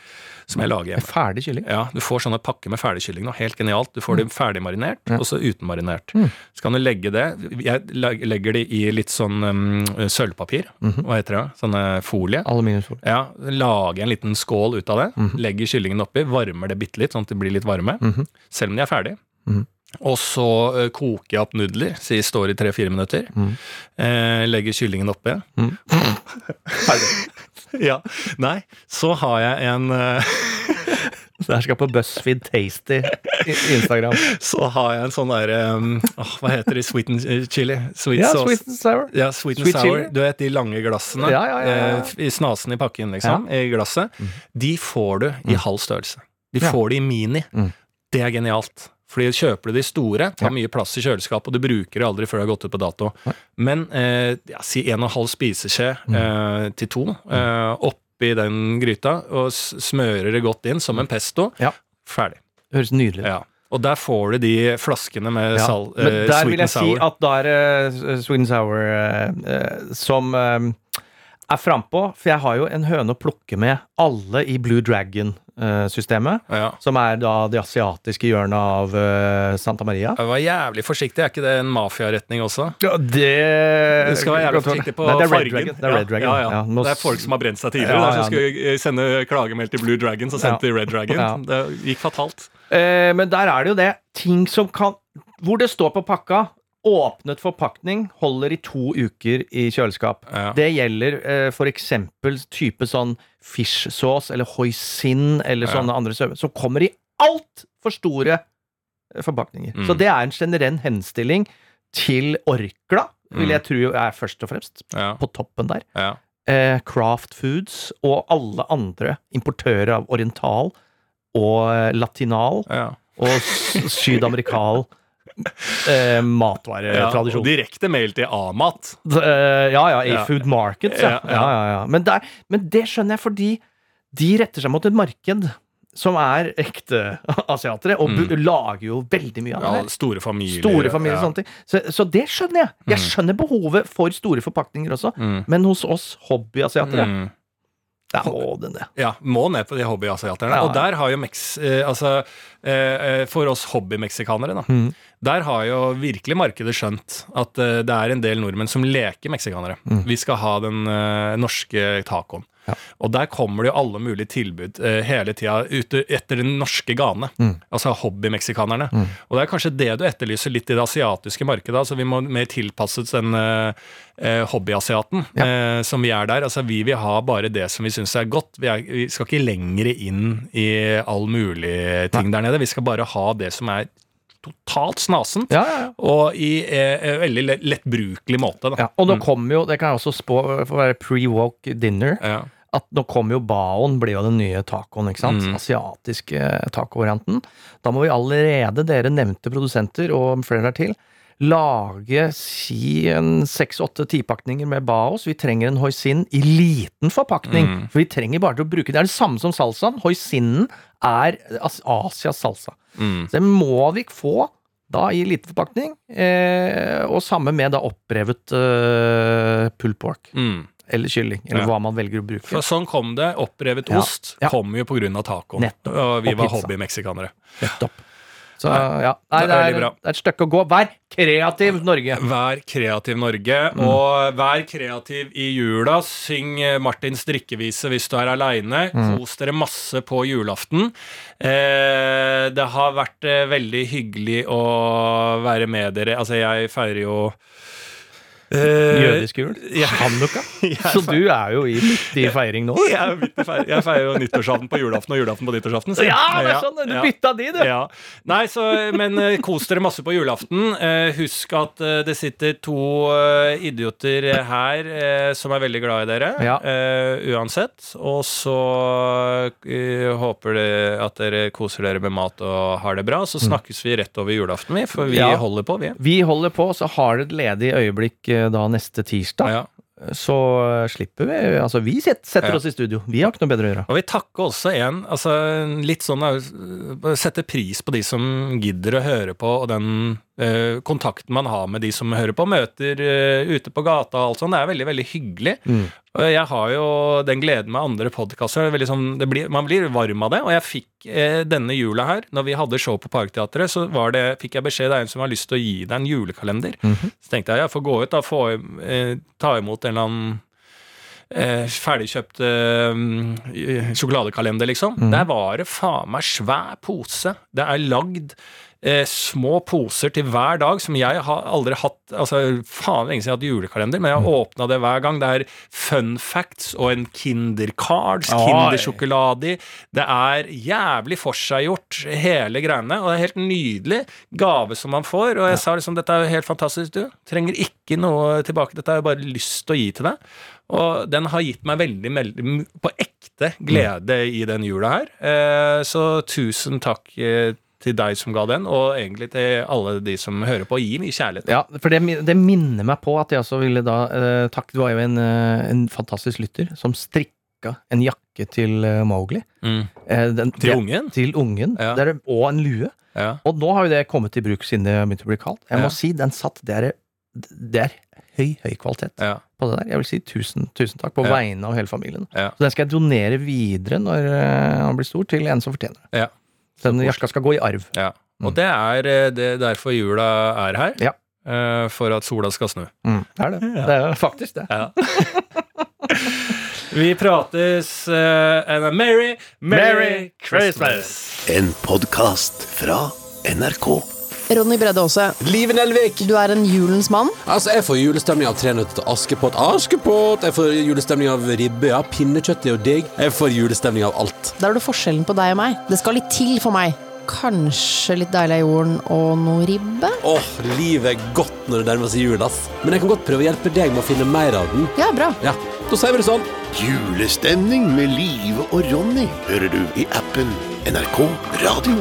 Som jeg lager En hjemme. ferdig kylling. Ja, Du får sånne pakker med ferdigkylling nå. Helt genialt. Du får det ferdigmarinert, marinert, Ja. og så utenmarinert. Mm. Så kan du legge det Jeg legger det i litt sånn um, sølvpapir. Mhm. Hva heter det? Sånne folie. Aluminiumsfolie. Ja, Lage en liten skål ut av det. Mhm. Legger kyllingen oppi, varmer det bitte litt, sånn at det blir litt varme. -hmm. Selv om de er ferdig. Og så eh, koker jeg opp nudler, så de står i tre-fire minutter. Mm. Eh, legger kyllingen oppi. Mm. Ja. Nei, så har jeg en Så Det her skal på BuzzFeed Tasty Instagram. Så har jeg en sånn derre um, oh, Hva heter det? Sweet and eh, chili? Sweet Ja, sauce. sweet and sour. Ja, sweet, Sweet sour. chili. Du vet de lange glassene Ja, ja, ja, eh, i snasen i pakken, liksom. I glasset. De får du i halv størrelse. De får de i mini. Mm. Det er genialt. Fordi kjøper du de store, tar mye plass i kjøleskapet, og du bruker det aldri før det har gått ut på dato. Men eh, ja, si en og en halv spiseskje Mm. eh, til to eh, oppi den gryta, og smører det godt inn som en pesto. Ja. Ferdig. Det høres nydelig ut. Ja. Og der får du de flaskene med Ja, sal, Men eh, der sweet vil jeg si at da er det sweet and sour eh, eh, som eh, er frampå. For jeg har jo en høne å plukke med alle i Blue Dragon-systemet. Ja. som er da det asiatiske hjørnet av uh, Santa Maria. Jeg var jævlig forsiktig. Er ikke det en mafiaretning også? Ja, det Du skal være jævlig forsiktig på Nei, det er Red fargen. Dragon. Det er Red Dragon. Ja, ja. Ja, nå det er folk som har brent seg tidligere, Ja, som skulle sende klagemelding til Blue Dragon, så sendte de Red Dragon. Ja. Det gikk fatalt. Eh, men der er det jo det. Ting som kan Hvor det står på pakka Åpnet forpakning holder i to uker i kjøleskap. Ja. Det gjelder eh, eksempel type sånn fish sauce eller hoisin eller Ja. sånne andre søver som kommer i altfor store eh, forpakninger. Mm. Så det er en generell henstilling til Orkla, vil Mm. jeg tro er først og fremst Ja. på toppen der. Ja. eh, Craft Foods og alle andre importører av oriental og eh, latinal Ja. og sydamerikal eh, Ja, matvaretradisjon. direkte mail til Amat. Eh, ja, ja, Ja. A-Food Markets, ja. Ja, ja. ja. ja, ja. Men, der, men det skjønner jeg fordi de retter seg mot et marked som er ekte asiatere, og mm. lager jo veldig mye av det. Mm. Ja, store familier. Store familier og sånne ting. Så, så det skjønner jeg. Jeg skjønner behovet for store forpakninger også. Mm. Men hos oss hobbyasiatere, Mm. der må det ned. Ja, må ned på de hobbyasiaterne. Ja, Og der har jo Mex... Eh, altså, for oss hobbymeksikanere, da. Mm. Der har jo virkelig markedet skjønt at eh, det er en del nordmenn som leker meksikanere. Vi skal ha den eh, norske tacoen. Mm. Ja. Og der kommer det jo alle mulige tilbud eh, hele tida etter den norske gane. Mm. Altså hobbymeksikanerne. Og det er kanskje det du etterlyser litt i det asiatiske markedet. Altså Vi må mer tilpasses den eh, hobbyasiaten ja. eh, som vi er der. Altså Vi vil ha bare det som vi syns er godt. Vi, er, vi skal ikke lenger inn i all mulig ting der nede. Vi skal bare ha det som er totalt snasent. Ja, ja, ja. Og i eh, eh, veldig lettbrukelig måte. Og nå kommer jo, det kan jeg også spå for å være pre-walk dinner, Ja. at nå kommer jo baoen, blir jo den nye tacoen, ikke sant? Mm. Asiatiske tacovarianten. Da må vi allerede, dere nevnte produsenter og flere der til, lage si en seks-åtte tipakninger med baos. Vi trenger en hoisin i liten forpakning, Mm. for vi trenger bare til å bruke Det er det samme som salsaen. Hoisinen er As- Asias salsa. Mm. Så det må vi få da i liten forpakning, eh, og samme med da opprevet eh, pulled pork. Mm. Eller kylling, eller Ja. hva man velger å bruke. For sånn kom det. Opprevet Ja. ost Ja. kom jo av tacoen. Nettopp. Og vi Og var hobbymeksikanere. Nettopp. Så ja, Nei, det er det er et stykke å gå. Vær kreativ, Norge! Vær kreativ, Norge. Mm. Og vær kreativ i jula. Syng eh, Martins drikkevise hvis du er aleine. Mm. Kos dere masse på julaften. Eh, det har vært eh, veldig hyggelig å være med dere. Altså, jeg feirer jo Jødisk jul. Hanukka. Så du er jo i midt i feiring nå. Jeg, er feirer jo nyttårsaften på julaften og julaften på nyttårsaften. så- Ja, det er sånn! Du ja. bytta de, du! Ja. Nei, så, men eh, kos dere masse på julaften. Eh, husk at eh, det sitter to eh, idioter her eh, som er veldig glad i dere. Ja. eh, uansett. Og så eh, håper det at dere koser dere med mat og har det bra. Så snakkes vi rett over julaften, vi, for vi Mm. Ja. holder på, vi. Vi holder på, så har det et ledig øyeblikk eh, da neste tirsdag. Ja. Så eh, slipper vi Altså, vi setter oss i studio. Vi har ikke noe bedre å gjøre. Og vi takker også en altså litt sånn setter Sette pris på de som gidder å høre på, og den eh, kontakten man har med de som hører på. Møter eh, ute på gata og alt sånt. Det er veldig, veldig hyggelig. Mm. Og jeg har jo den gleden med andre podkaster. Liksom, man blir varm av det. Og jeg fikk eh, denne jula her, når vi hadde show på Parkteatret, så var det, fikk jeg beskjed det er en som har lyst til å gi deg en julekalender. Så tenkte jeg jeg får gå ut da, få, eh, ta imot en eller annen eh, ferdigkjøpt eh, sjokoladekalender, liksom. Der var det faen meg svær pose. Det er lagd eh, små poser til hver dag, som jeg har aldri hatt Altså, faen lenge siden jeg har hatt julekalender, men jeg har åpna det hver gang. Det er fun facts og en Kindercards, Oi. Kindersjokolade i. Det er jævlig forseggjort, hele greiene, og det er helt nydelig gave som man får. Og jeg sa liksom dette er jo helt fantastisk, du. Trenger ikke noe tilbake. Dette har jeg bare lyst til å gi til deg. Og den har gitt meg veldig, veldig på ekte glede i den jula her. Eh, så tusen takk eh, til deg som ga den, og egentlig til alle de som hører på. Gi mye kjærlighet. Ja, for det, det minner meg på at jeg også ville da eh, Takk, du var jo en, eh, en fantastisk lytter som strikka en jakke til eh, Mowgli. Mm. Eh, den, Til det- ungen? Til ungen. Ja. Det er, og en lue. Ja. Og nå har jo det kommet i bruk siden det begynte å bli kaldt. Jeg må Ja. si, den satt Det er, det er høy, høy kvalitet på det der. Jeg vil si tusen, tusen takk på vegne av hele familien. Så den skal jeg donere videre når eh, han blir stor, til en som fortjener det. Ja. Den jakka skal gå i arv. ja. Og det er eh, det er derfor jula er her. Ja. Eh, for at sola skal snu. Mm, det er det. Det er faktisk det. Ja. Vi prates uh, and a merry, merry Merry Christmas. En podkast fra NRK. Ronny Bredde Aase, Live Nelvik. du er en julens mann. Altså, Jeg får julestemning av Tre nøtter til Askepott. Askepott! Jeg får julestemning av ribbe. Ja, pinnekjøtt er jo digg. Jeg får julestemning av alt. Der er du forskjellen på deg og meg. Det skal litt til for meg. Kanskje litt deilig av jorden og noe ribbe? Åh, livet er godt når det nærmer seg jul, ass. Men jeg kan godt prøve å hjelpe deg med å finne mer av den. Ja, bra. Ja, Da sier vi det sånn. Julestemning med Live og Ronny hører du i appen NRK Radio.